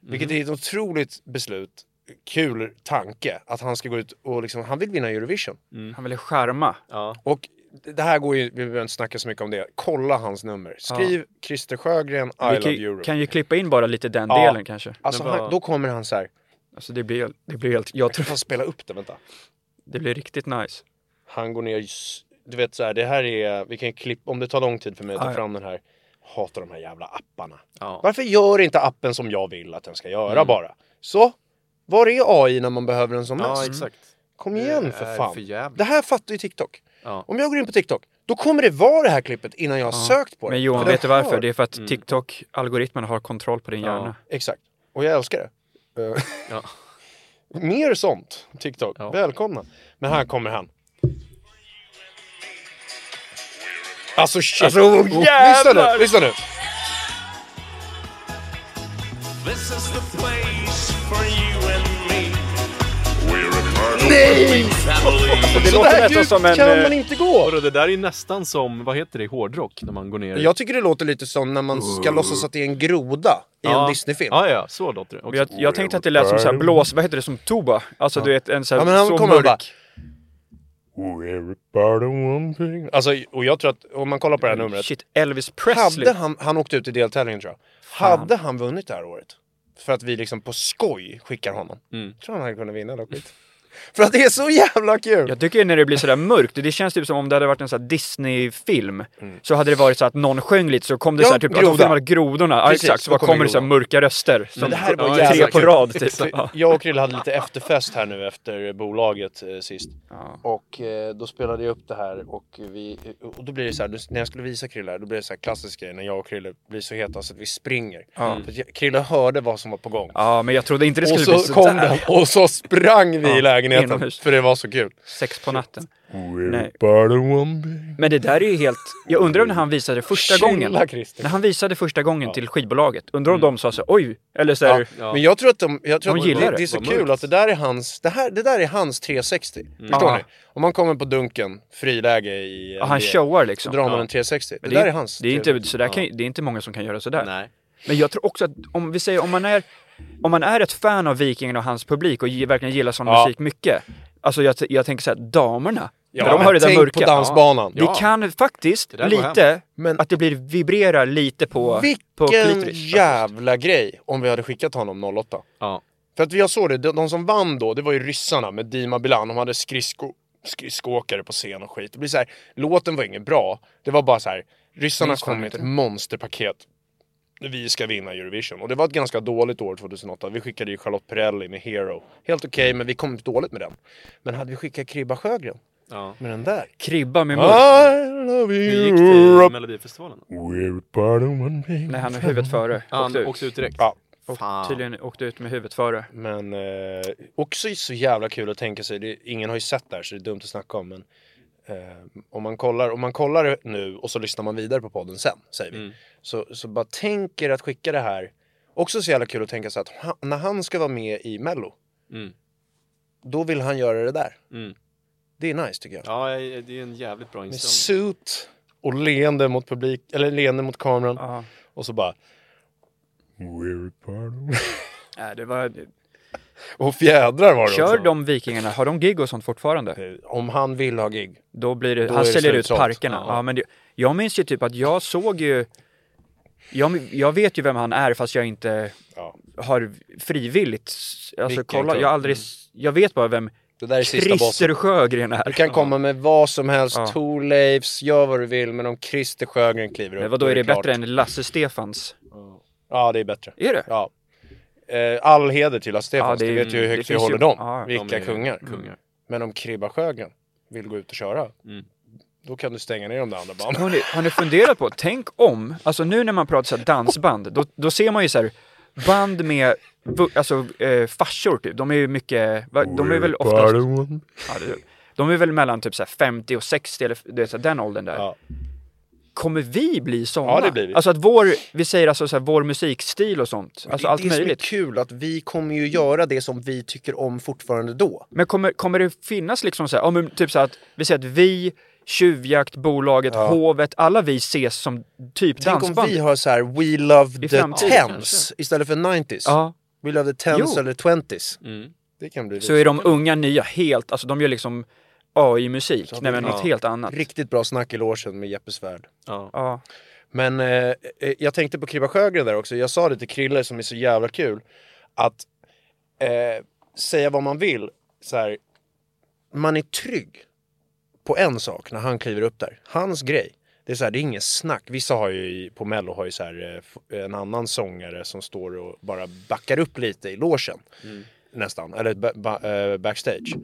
S2: Vilket är ett otroligt beslut, kul tanke, att han ska gå ut och liksom, han vill vinna Eurovision.
S3: Han ville skärma.
S2: Mm.
S4: Ja.
S2: Och det här går ju, vi behöver inte snacka så mycket om det. Kolla hans nummer. Skriv Christer Sjögren, I
S3: Vi
S2: love Europe.
S3: kan ju klippa in bara lite den
S2: Ja.
S3: delen kanske.
S2: Alltså han, då kommer han så här.
S3: Alltså det blir, det blir helt, jag
S2: Jag
S3: tror
S2: kan spela upp det, vänta.
S3: det blir riktigt nice.
S2: Han går ner, du vet så här, det här är, vi kan klippa, om det tar lång tid för mig att ta
S3: Ja, ja.
S2: fram den här. Hatar de här jävla apparna.
S4: Ja.
S2: Varför gör inte appen som jag vill att den ska göra
S4: Mm.
S2: bara? Så, var är AI när man behöver den som
S4: ja,
S2: mest?
S4: exakt.
S2: Kom igen för fan.
S4: för.
S2: Det här fattar ju TikTok.
S4: Ja.
S2: Om jag går in på TikTok, då kommer det vara det här klippet innan jag har sökt på det.
S3: Men Johan, vet du varför?
S2: hör-
S3: Det är för att
S4: Mm.
S3: TikTok-algoritmen har kontroll på din
S4: Ja.
S3: hjärna.
S2: Exakt. Och jag älskar det. Eh,
S4: Ja. *laughs*
S2: Mer sånt, TikTok.
S4: Ja.
S2: Välkomna. Men här kommer han. Alltså shit.
S3: Alltså, oh,
S2: lyssna nu, lyssna nu.
S6: This is the place for you
S2: Nej!
S3: Det
S2: Så
S3: låter nästan
S2: djupt
S3: som en...
S2: kan
S3: eh,
S2: man inte gå.
S4: Det där är ju nästan som, vad heter det, hårdrock när man går ner
S2: Jag tycker det låter lite som när man ska låtsas att det är en groda i
S4: ja.
S2: en Disneyfilm.
S4: Ja, ja, så låter det också.
S3: Jag, jag tänkte att det lät som så här blås, vad heter det, som tuba? Alltså du vet en så här,
S2: Ja, men han
S3: så
S2: kommer och
S3: mörk.
S2: Thing. Alltså, och jag tror att om man kollar på det här numret.
S3: Shit, Elvis Presley.
S2: Hade han, han åkte ut i deltävlingen tror jag. Hade han vunnit det här året? För att vi liksom på skoj skickar honom.
S4: Mm.
S2: Tror han hade kunnat vinna dock skit. För att det är så jävla kul!
S3: Jag tycker när det blir sådär mörkt, det känns typ som om det hade varit en sån Disney-film. Så hade det varit så att någon sjöng lite så kom det
S2: Mm. Ja,
S3: så typ att
S2: groda.
S3: de filmade grodorna. Ja,
S2: Precis,
S3: exakt, så bara
S2: kommer
S3: det så här
S2: grodan.
S3: mörka röster. Som
S2: det här var
S3: tre
S2: jävla
S3: på rad typ. Ja.
S2: Jag och Krille hade lite efterfest här nu efter bolaget eh, sist.
S3: Ja.
S2: Och eh, då spelade jag upp det här och, vi, och då blir det så här, när jag skulle visa Krille här, då blir det så här klassisk grej när jag och Krille blir så heta så att vi springer.
S3: Ja.
S2: För att Krille hörde vad som var på gång.
S3: ja, men jag trodde inte det
S2: Och
S3: skulle bli
S2: så
S3: så
S2: kom
S3: där.
S2: den och så sprang vi
S3: Ja,
S2: i lägenheten
S3: inomhus.
S2: för det var så kul.
S3: Sex på natten. Nej. Men det där är ju helt... Jag undrar om när han visade första
S2: Chilla,
S3: gången.
S2: Christer.
S3: När han visade första gången till skivbolaget. Undrar om de sa så oj, eller så här,
S2: Ja, Men jag tror att de, jag tror
S3: De
S2: att
S3: gillar
S2: det,
S3: det.
S2: det är så kul
S4: mörkt.
S2: att det där är hans, det här, det där är hans 360. Förstår
S3: Ja.
S2: ni? Om man kommer på Dunken, friläge i
S3: ja, han showar
S2: Så
S3: liksom.
S2: drar man
S4: Ja.
S2: en 360. Det,
S3: Men
S2: där är hans.
S3: Det är inte, så där kan, det är inte många som kan göra sådär.
S4: Nej.
S3: Men jag tror också att om vi säger om man är, om man är ett fan av Vikingen och hans publik och ge- verkligen gillar sån
S2: Ja.
S3: musik mycket. Alltså jag, jag tänker såhär, damerna.
S2: Ja,
S3: de hör det där
S2: tänk
S3: mörka.
S2: på dansbanan.
S3: Det kan faktiskt
S4: Det
S3: lite,
S2: Men-
S3: att det blir vibrerar lite på, på
S2: Vilken
S3: klitoris.
S2: jävla grej om vi hade skickat honom 08.
S4: Ja.
S2: För att jag såg det, de, de som vann då, det var ju ryssarna med Dima Bilan. De hade skridsko, skridskoåkare på scen och skit. Det blir så här, låten var inget bra. Det var bara så här, ryssarna kom med ett monsterpaket. Vi ska vinna Eurovision. Och det var ett ganska dåligt år 2008. Vi skickade ju Charlotte Perrelli med Hero. Helt okej, men vi kom dåligt med den. Men hade vi skickat Kribba Sjögren
S4: ja.
S2: med den där?
S3: Kribba med mörk.
S2: I love
S4: Hur gick det i. Melodifestivalen?
S2: We're part of one thing.
S3: Nej, han har huvudet före.
S4: Han
S3: åkte ut.
S4: åkte ut direkt?
S2: Ja.
S3: Och
S4: Fan.
S3: tydligen åkte ut med huvudet före.
S2: Men eh, också så jävla kul att tänka sig, det, ingen har ju sett det här så det är dumt att snacka om men eh, om, man kollar, om man kollar nu och så lyssnar man vidare på podden sen, säger vi.
S4: Mm.
S2: Så, så bara tänker att skicka det här, också så jävla kul att tänka sig att han, när han ska vara med i mello,
S4: Mm.
S2: då vill han göra det där.
S4: Mm.
S2: Det är nice tycker jag.
S4: Ja, det är en jävligt bra
S2: Med
S4: inställning.
S2: suit och leende mot publik, eller leende mot kameran
S3: Ja.
S2: och så bara We're part of...
S3: Nej, det var...
S2: Och fjädrar var det
S3: Kör
S2: också.
S3: de Vikingarna, har de gig och sånt fortfarande?
S2: Eh, Om han vill ha gig.
S3: Då blir det,
S2: Då
S3: han
S2: är det
S3: säljer ut parkerna. Ja.
S2: Ja.
S3: men det, jag minns ju typ att jag såg ju, jag, jag vet ju vem han är fast jag inte
S2: Ja.
S3: har frivilligt, alltså
S2: Vilken
S3: kolla, jag har aldrig, jag vet bara vem
S2: Det där är sista bossen.
S3: Christer Sjögren
S2: Du
S3: är.
S2: kan komma med vad som helst,
S3: Ja.
S2: Thorleifs, gör vad du vill, men om Christer Sjögren kliver upp
S3: Men vadå,
S2: då
S3: är det
S2: klart.
S3: bättre än Lasse Stefans?
S2: Ja, det är bättre.
S3: Är det?
S2: Ja. Eh, all heder till Lasse Stefans,
S3: Ja,
S2: du vet ju hur högt vi
S3: finns ju-
S2: håller dem.
S3: ja,
S2: Vilka
S4: de är
S2: kungar.
S4: kungar.
S2: Men om Kribba Sjögren vill gå ut och köra,
S4: Mm.
S2: då kan du stänga ner de där andra banden.
S3: Har ni, har ni funderat på, tänk om, alltså nu när man pratar så här dansband, då, då ser man ju så här band med alltså, eh, farsor typ, de är ju mycket, de är väl oftast, ja, de är väl mellan typ så här 50 och 60 eller det är så den åldern där.
S2: Ja.
S3: Kommer vi bli såna?
S2: Ja, det blir vi.
S3: Alltså att vår, vi säger alltså så här, vår musikstil och sånt, alltså
S2: det är
S3: allt
S2: det
S3: möjligt.
S2: som är kul, att vi kommer ju göra det som vi tycker om fortfarande då.
S3: Men kommer, kommer det finnas liksom så här, ja, men typ så här att vi säger att vi, Tjuvjakt, bolaget,
S2: Ja.
S3: Hovet, alla vi ses som typ
S2: Tänk om
S3: dansband.
S2: vi har så här We love
S3: I
S2: the tens istället för 90s.
S3: Ja,
S2: We love the tens
S3: Jo.
S2: eller 20s.
S4: Mm.
S2: Det kan bli
S3: så är de unga nya helt, alltså de gör liksom AI-musik, nej men något
S4: ja.
S3: helt annat.
S2: riktigt bra snack i logen med Jeppe Svärd.
S4: Ja.
S3: Ja.
S2: Men eh, eh, jag tänkte på Kribba Sjögren där också. Jag sa det till Krille som är så jävla kul. Att eh, säga vad man vill. Så här, man är trygg på en sak när han kliver upp där. Hans grej. Det är så här, det är ingen snack. Vissa har ju på mello har ju så här, eh, en annan sångare som står och bara backar upp lite i logen. Nästan, eller ba, ba, eh, backstage.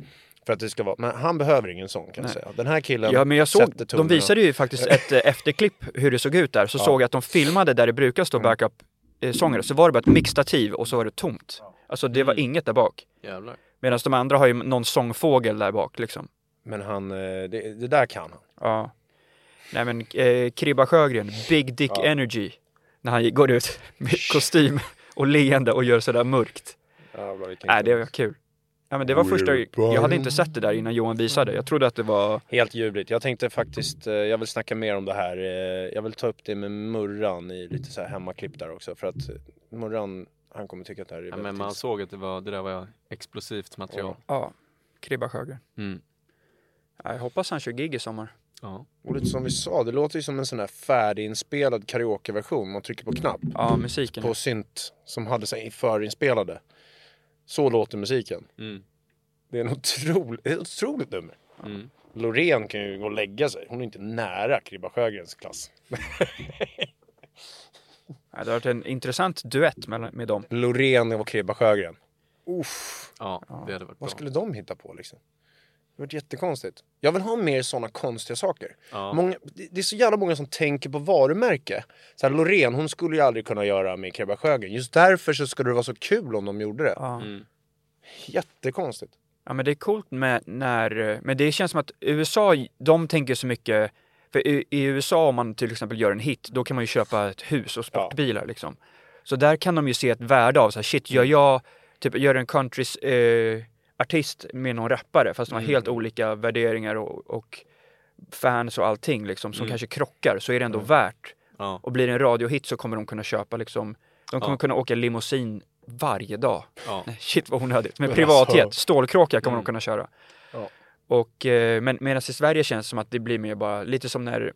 S2: För att det ska vara, men han behöver ingen sång kan jag säga. Den här killen
S3: Ja men jag såg, de visade ju faktiskt *laughs* ett eh, efterklipp hur det såg ut där, så såg jag att de filmade där det brukar stå
S2: Mm.
S3: backup eh, så var det bara ett mixtativ och så var det tomt. Alltså det var inget där bak.
S4: Jävlar.
S3: Medan de andra har ju någon sångfågel där bak liksom.
S2: Men han, eh, det, det där kan han.
S3: Ja. Nej men eh, Kribba Sjögren, Big Dick
S2: Ja.
S3: Energy. När han går ut med kostym och leende och gör sådär mörkt.
S2: Jävlar,
S3: Nej, det var kul. Ja men det var första, jag hade inte sett det där innan Johan visade. Jag trodde att det var,
S2: Helt ljuvligt. Jag tänkte faktiskt, eh, jag vill snacka mer om det här. eh, Jag vill ta upp det med Murran i lite så här hemmaklipp där också. För att eh, Murran, han kommer tycka att det här är
S7: Ja, men man
S2: intressant.
S7: såg att det, var, det där var explosivt material.
S3: ja, Kribba Sjögren.
S7: Mm.
S3: Ja, jag hoppas han kör gig i sommar.
S7: Ja.
S2: Och lite som vi sa, det låter ju som en sån här färdiginspelad karaokeversion. Man trycker på knapp
S3: Ja, musiken.
S2: på synt som hade sig förinspelade. Så låter musiken.
S7: Mm.
S2: Det är en otroligt, ett otroligt nummer.
S7: Mm.
S2: Loreen kan ju gå och lägga sig. Hon är inte nära Kribba Sjögrens klass. *laughs*
S3: Det har varit en intressant duett mellan, med dem.
S2: Loreen och Kribba Sjögren. Uff,
S7: ja, det hade varit bra.
S2: vad skulle de hitta på liksom? Det har varit jättekonstigt. Jag vill ha mer sådana konstiga saker.
S7: Ja.
S2: Många, det är så jävla många som tänker på varumärke. Så här, Loreen, hon skulle ju aldrig kunna göra med Kribba Sjögren. Just därför så skulle det vara så kul om de gjorde det.
S3: Ja.
S7: Mm.
S2: Jättekonstigt.
S3: Ja men det är coolt med när, men det känns som att USA, de tänker så mycket, för i, i USA om man till exempel gör en hit, då kan man ju köpa ett hus och sportbilar liksom. Så där kan de ju se ett värde av så här, shit, gör jag, typ gör en countrys eh, artist med någon rappare, fast de har helt olika värderingar och, och fans och allting liksom, som kanske krockar, så är det ändå värt.
S7: Ja.
S3: Och blir det en radiohit så kommer de kunna köpa liksom, de kommer
S7: Ja.
S3: kunna åka limousin varje dag.
S7: Ja. *laughs*
S3: Nej, shit vad onödigt. Med
S2: Men
S3: privatjet,
S2: alltså-
S3: stålkråka kommer
S7: Mm.
S3: de kunna köra. Och, eh, men medan i Sverige känns det som att det blir mer bara, lite som när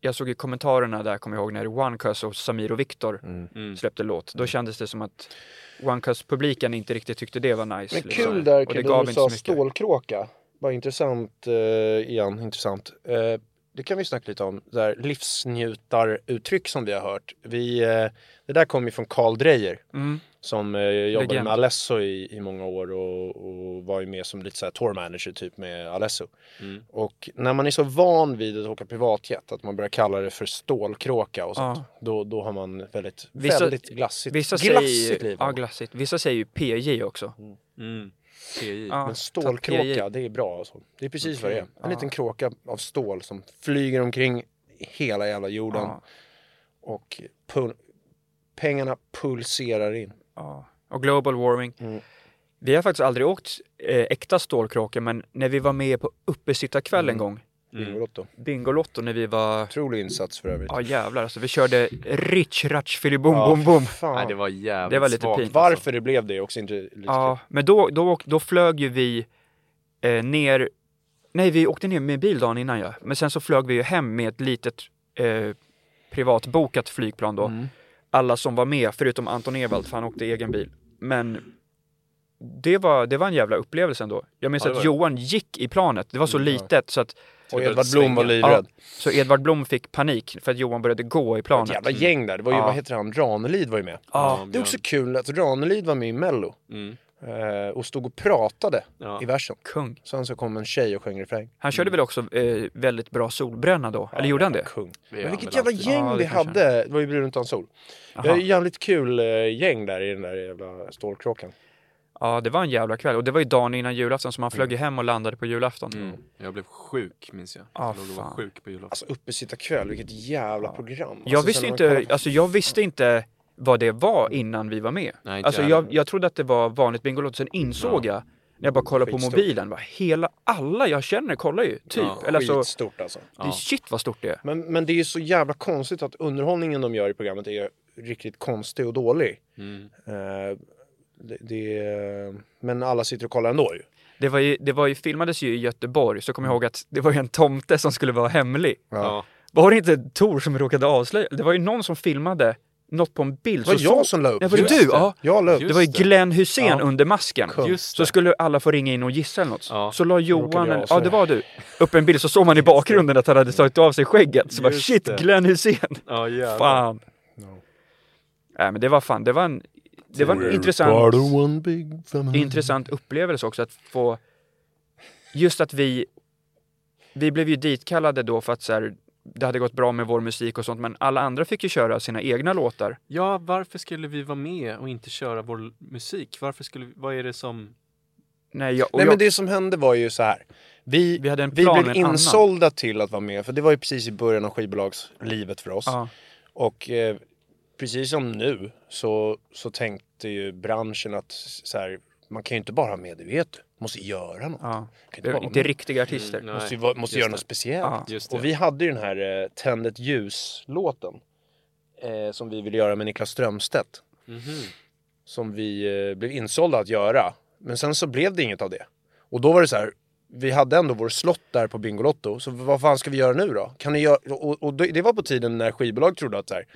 S3: jag såg i kommentarerna där, kommer jag ihåg, när OneCus och Samir och Viktor
S7: Mm.
S3: släppte låt. Då kändes det som att OneCus-publiken inte riktigt tyckte det var nice.
S2: Men
S3: liksom.
S2: kul där
S3: Och det gav
S2: du sa stålkråka. Bara intressant eh, igen, intressant. Eh, det kan vi snacka lite om, där livsnjutaruttryck som vi har hört. Vi, eh, det där kommer ju från Carl Dreyer
S3: Mm.
S2: som eh, jobbade
S3: Legend.
S2: med Alesso i, i många år och, och var ju med som lite så här tour manager typ med Alesso.
S7: Mm.
S2: Och när man är så van vid att åka privatjet att man börjar kalla det för stålkråka och sånt.
S3: Ja.
S2: då, då har man väldigt,
S3: Vissa-
S2: väldigt glassigt,
S3: Vissa
S2: glassigt
S3: säger,
S2: liv.
S3: ja, glassigt. Vissa säger ju PJ också.
S7: Mm. PJ.
S3: Ja,
S2: Men stålkråka,
S3: PJ.
S2: det är bra alltså. Det är precis vad det är. En
S3: Ja.
S2: liten kråka av stål som flyger omkring hela jävla jorden.
S3: Ja,
S2: Och pul- pengarna pulserar in.
S3: ja. Och global warming.
S2: Mm.
S3: Vi har faktiskt aldrig åkt eh, äkta stålkråka, men när vi var med på uppesittarkväll
S2: Mm.
S3: en gång,
S2: Bingolotto.
S3: Bingolotto, när vi var
S2: Otrolig insats för övrigt.
S3: Ja jävlar alltså, vi körde Rich Ratch Filibom
S2: Ja,
S3: Bom Bom.
S2: Fan.
S7: Nej, det var jävligt
S3: Det var lite
S7: svagt,
S3: pin.
S7: alltså.
S2: Varför det blev det är också inte lite
S3: Ja, men då, då, då flög ju vi eh, ner, nej vi åkte ner med bil dagen innan ja, men sen så flög vi ju hem med ett litet eh, privatbokat flygplan då.
S2: Mm.
S3: Alla som var med, förutom Anton Ewald, för han åkte egen bil. Men det var, det var en jävla upplevelse ändå. Jag minns
S7: Ja,
S3: att. Johan gick i planet, det var så
S2: Mm, ja.
S3: litet så att
S2: Och
S7: Det var
S2: Edvard Blom var livrädd.
S3: så Edvard Blom fick panik för att Johan började gå i
S2: Det var ett
S3: planet.
S2: jävla gäng där. Det var ju,
S3: Ja.
S2: vad heter han, Ranelid var ju med.
S3: Ja,
S2: Det är också kul att Ranelid var med i Mello.
S7: Mm.
S2: eh, Och stod och pratade
S7: Ja.
S2: i versen.
S3: kung.
S2: Sen så kom en tjej och sjöng refräng.
S3: Han körde väl också eh, väldigt bra solbränna då? Eller gjorde han det?
S2: Kung.
S7: Det
S2: Men vilket jävla
S7: alltid.
S2: gäng
S3: Ja, det
S2: vi
S3: kanske
S2: hade. Det var ju Brun utan sol.
S3: Aha.
S2: har ju jävligt kul eh, gäng där i den där jävla stålkråkan.
S3: Ja, det var en jävla kväll. Och det var ju dagen innan julafton, så man flög ju hem och landade på julafton.
S7: Mm. Jag blev sjuk minns jag.
S3: Ah,
S7: jag var sjuk på julafton.
S2: Alltså uppesittarkväll, vilket jävla program.
S3: Jag
S2: alltså,
S3: visste
S2: sen när
S3: inte,
S2: man kollar-
S3: alltså jag visste inte vad det var innan vi var med.
S7: Nej,
S3: Alltså
S7: jag
S3: jag, jag trodde att det var vanligt Bingolotto, sen insåg jag när jag bara kollade på mobilen, bara, hela, alla jag känner kollar ju, typ.
S7: Ja,
S3: Eller så,
S2: Skitstort alltså.
S3: det är shit vad stort det är.
S2: Men, men det är ju så jävla konstigt att underhållningen de gör i programmet är riktigt konstig och dålig.
S7: Mm.
S2: Eh, det, det, men alla sitter och kollar ändå ju.
S3: Det var ju, det var ju, filmades ju i Göteborg, så kommer jag ihåg att det var ju en tomte som skulle vara hemlig.
S7: Ja.
S3: Var det inte Tor som råkade avslöja? Det var ju någon som filmade något på en bild.
S2: Det var
S3: så
S2: jag
S3: så-
S2: som la upp.
S3: Ja, var det du?
S7: det.
S3: Ja.
S2: Jag la upp.
S3: Det var ju. Glenn Hussein
S2: Ja.
S3: under masken. Så
S7: det.
S3: skulle alla få ringa in och gissa eller något.
S7: Ja.
S3: Så la Johan, en, ja det var du, upp en bild så såg man i bakgrunden att han hade tagit av sig skägget. Så bara
S7: Just
S3: shit,
S7: det.
S3: Glenn Hussein.
S7: Ja, jävlar.
S3: Fan. Nej men det var fan, det var en, det var en intressant, intressant upplevelse också att få, just att vi, vi blev ju ditkallade då för att så här, det hade gått bra med vår musik och sånt men alla andra fick ju köra sina egna låtar.
S7: Ja, varför skulle vi vara med och inte köra vår musik? Varför skulle vi, vad är det som...
S3: Nej, jag,
S2: Nej
S3: jag,
S2: men det som hände var ju så här. Vi,
S3: Vi hade en
S2: vi
S3: plan
S2: blev
S3: med en annan.
S2: insålda till att vara med, för det var ju precis i början av skivbolagslivet för oss.
S3: ja,
S2: Och eh, precis som nu så, så tänkte ju branschen att så här, man kan ju inte bara ha med det, vet du. Måste göra något.
S3: ja.
S2: Kan inte
S3: Det
S2: bara
S3: inte riktiga artister.
S7: Nej.
S2: Måste, ju vara, måste göra
S7: det.
S2: något speciellt.
S3: Ja.
S2: Och vi hade ju den här eh, Tänd ett ljus-låten. Eh, som vi ville göra med Niklas Strömstedt.
S7: Mhm.
S2: Som vi eh, blev insålda att göra. Men sen så blev det inget av det. Och då var det så här. Vi hade ändå vår slott där på Bingolotto. Så vad fan ska vi göra nu då? Kan ni göra... Och, och det det var på tiden när skivbolag trodde att så här.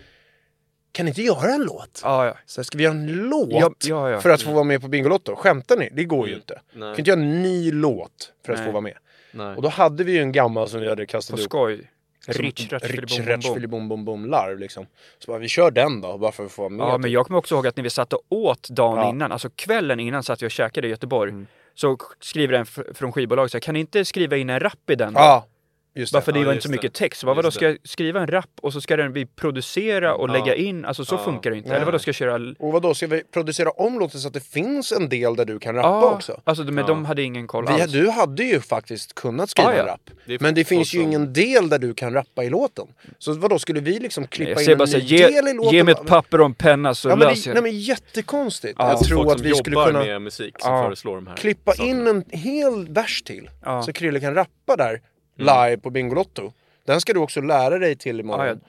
S2: Kan inte göra en låt?
S3: Ja, ja.
S2: Så här, ska vi göra en låt
S3: Ja, ja,
S2: för att få vara med på Bingolotto? Skämtar ni? Det går ju inte.
S7: Nej.
S2: Kan inte göra en ny låt för att
S3: Nej.
S2: få vara med.
S7: Nej.
S2: Och då hade vi ju en gammal som vi hade kastat
S3: På
S2: ihop.
S3: skoj.
S2: Som
S3: Rich, ratch, filibom, bom, bom.
S2: larv liksom. Så bara, vi kör den då, bara för att få vara med.
S3: Ja, men jag kommer också ihåg att när vi satt och åt dagen innan, alltså kvällen innan satt vi och käkade i Göteborg.
S2: Mm.
S3: Så skriver en från skivbolaget så här, kan ni inte skriva in en rap i den? då?"
S2: Ja, just det.
S3: Bara för det
S7: Ja,
S3: var inte så
S7: det.
S3: mycket text. Bara, vadå, ska jag skriva en rap och så ska den vi producera och
S7: Ja.
S3: lägga in? Alltså så
S7: Ja.
S3: funkar det inte.
S2: Nej.
S3: Eller vadå, ska jag köra...
S2: Och vadå, ska vi producera om låten så att det finns en del där du kan rappa
S3: Ja,
S2: också?
S3: alltså men
S7: Ja.
S3: de hade ingen koll
S2: Vi,
S3: alls.
S2: du hade ju faktiskt kunnat skriva
S3: Ja, ja.
S2: en rap.
S7: Det
S2: Men det finns ju ingen del där du kan rappa i låten. Så vadå, skulle vi liksom klippa in en
S3: bara
S2: ny
S3: ge,
S2: del i låten?
S3: ge mig ett papper och en penna så
S2: Ja, men
S3: löser
S2: det,
S3: jag
S2: nej
S3: det.
S2: men jättekonstigt.
S3: Ja.
S2: jag tror att vi skulle kunna
S7: med musik som föreslår de här
S2: klippa in en hel vers till. Så Krille kan rappa där. Live på Bingolotto. Den ska du också lära dig till imorgon.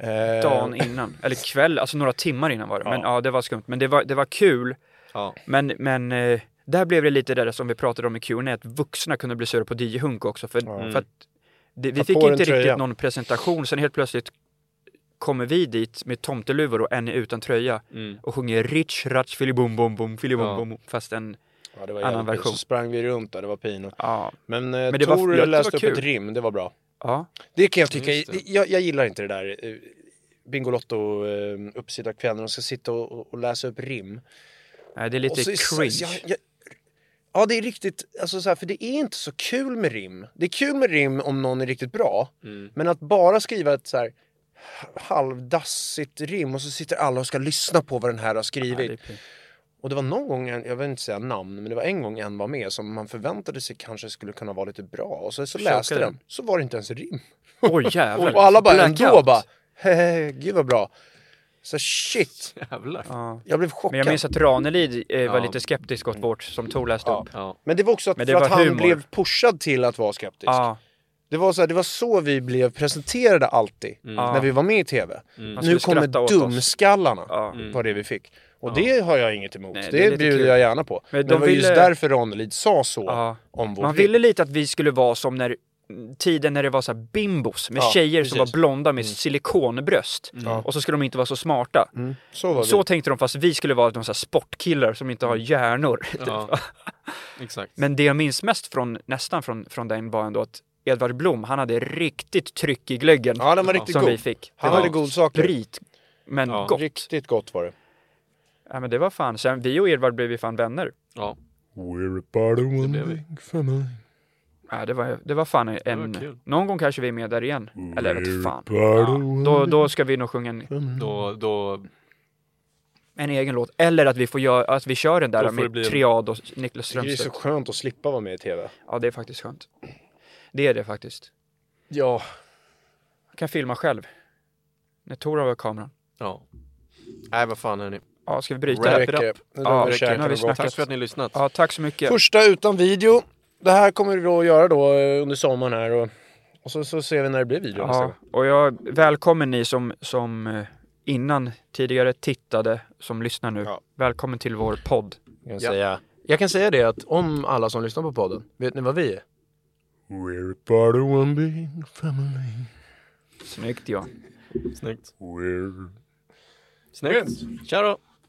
S2: Eh,
S3: Dagen innan, eller kväll, alltså några timmar innan var det. Men
S2: Ja.
S3: ja, det var skumt. Men det var, det var kul.
S7: Ja.
S3: Men, men eh, där blev det lite det där som vi pratade om i Q&A att vuxna kunde bli sura på DJ Hunk också. För,
S2: Ja.
S3: för att det, vi
S2: Ta
S3: fick inte riktigt någon presentation. Sen helt plötsligt kommer vi dit med tomteluvor och en är utan tröja
S7: Mm.
S3: och sjunger Rich Ratch Filibom Bom Bom Filibom
S7: Ja.
S3: Bom fast en,
S2: Ja, det var
S3: Annan version.
S2: Så sprang vi runt där, det var pinigt.
S3: ja,
S2: Men, eh,
S3: Men det
S2: Tor
S3: var
S2: läste upp
S3: kul.
S2: ett rim, det var bra.
S3: ja.
S2: Det kan jag tycka, jag, jag gillar inte det där eh, Bingolotto eh, uppsittarkvällen, de ska sitta och, och- läsa upp rim.
S3: Nej, det är lite
S2: så-
S3: cringe.
S2: Jag, jag, ja det är riktigt, alltså så här, för det är inte så kul med rim. Det är kul med rim om någon är riktigt bra.
S7: Mm.
S2: Men att bara skriva ett så här halvdassigt rim och så sitter alla och ska lyssna på vad den här har
S3: Ja,
S2: skrivit.
S3: det är pin-
S2: Och det var någon gång, jag vill inte säga namn, men det var en gång en var med som man förväntade sig kanske skulle kunna vara lite bra. Och så, så läste
S3: den.
S2: så var det inte ens rim.
S3: Oj *laughs* jävlar.
S2: Och alla bara
S3: Blackout.
S2: ändå bara, hehe, gud vad bra. Så shit,
S7: Jävlar.
S3: Ja.
S2: jag blev chockad.
S3: Men jag minns att Ranelid eh, var
S7: Ja.
S3: lite skeptisk åt vårt som Tor läste
S2: Ja.
S3: upp.
S7: Ja.
S2: Men det var också att, för
S3: var
S2: att han
S3: humor.
S2: blev pushad till att vara skeptisk.
S3: Ja,
S2: Det, var så här, det var så vi blev presenterade alltid
S3: Ja.
S2: när vi var med i TV.
S3: man
S2: Nu kommer dumskallarna
S3: Ja.
S2: var det vi fick. Och det har jag inget emot.
S3: Nej, det
S2: det bjuder
S3: kul.
S2: jag gärna på. Men,
S3: Men
S2: det
S3: de
S2: var just därför Ranelid sa så
S3: Ja.
S2: om vår
S3: Man ville lite att vi skulle vara som när tiden när det var så här bimbos med
S2: Ja,
S3: tjejer som var
S2: precis.
S3: blonda med silikonbröst.
S2: Ja.
S3: Och så skulle de inte vara så smarta.
S2: Mm, så
S3: Så tänkte de fast vi skulle vara de så sportkillar som inte har hjärnor.
S7: Ja. *laughs* Exakt.
S3: Men det jag minns mest från, nästan från, från den var ändå att Edvard Blom, han hade riktigt tryck i glöggen.
S2: Ja, den var riktigt
S3: som
S2: god.
S3: vi fick.
S2: Han
S3: det
S2: hade
S3: var
S2: godsaker.
S3: sprit, men
S7: Ja,
S3: gott.
S2: Riktigt gott var det.
S3: Ja, men det var fan, sen vi och Edvard blev ju fan vänner.
S7: Ja.
S2: We're a part of one
S7: blev vi.
S2: big family.
S3: Ja, det var, det var fan en...
S7: var kul.
S3: någon gång kanske vi är med där igen. Eller jag vet fan. Ja, då, då ska vi nog sjunga en,
S7: Då, då,
S3: en egen låt. Eller att vi får göra, att vi kör den
S7: Då
S3: där
S7: får det
S3: med
S7: bli en-
S3: Triad och Niklas
S2: tycker det är så
S3: Strömstedt.
S2: skönt att slippa vara med i TV.
S3: Ja, det är faktiskt skönt. Det är det faktiskt.
S2: Ja.
S3: Jag kan filma själv. När Tor har kameran.
S7: ja. Nej, vad fan hörni.
S3: Ja, ska vi bryta
S2: räcker. Nu
S3: Ja, räcker. Nu har vi snackat.
S7: Tack för att ni har lyssnat.
S3: Ja, tack så mycket.
S2: Första utan video. Det här kommer vi då att göra då eh, under sommaren här och, och så, så ser vi när det blir video nästa
S3: Ja,
S2: gång.
S3: och jag välkommen ni som, som eh, innan tidigare tittade, som lyssnar nu.
S2: Ja.
S3: Välkommen till vår podd.
S2: Jag kan, säga, jag kan säga det att om alla som lyssnar på podden, vet ni vad vi är? We're part of one big family.
S3: Snyggt ja.
S7: Snyggt.
S2: We're...
S7: Snyggt. Tja då.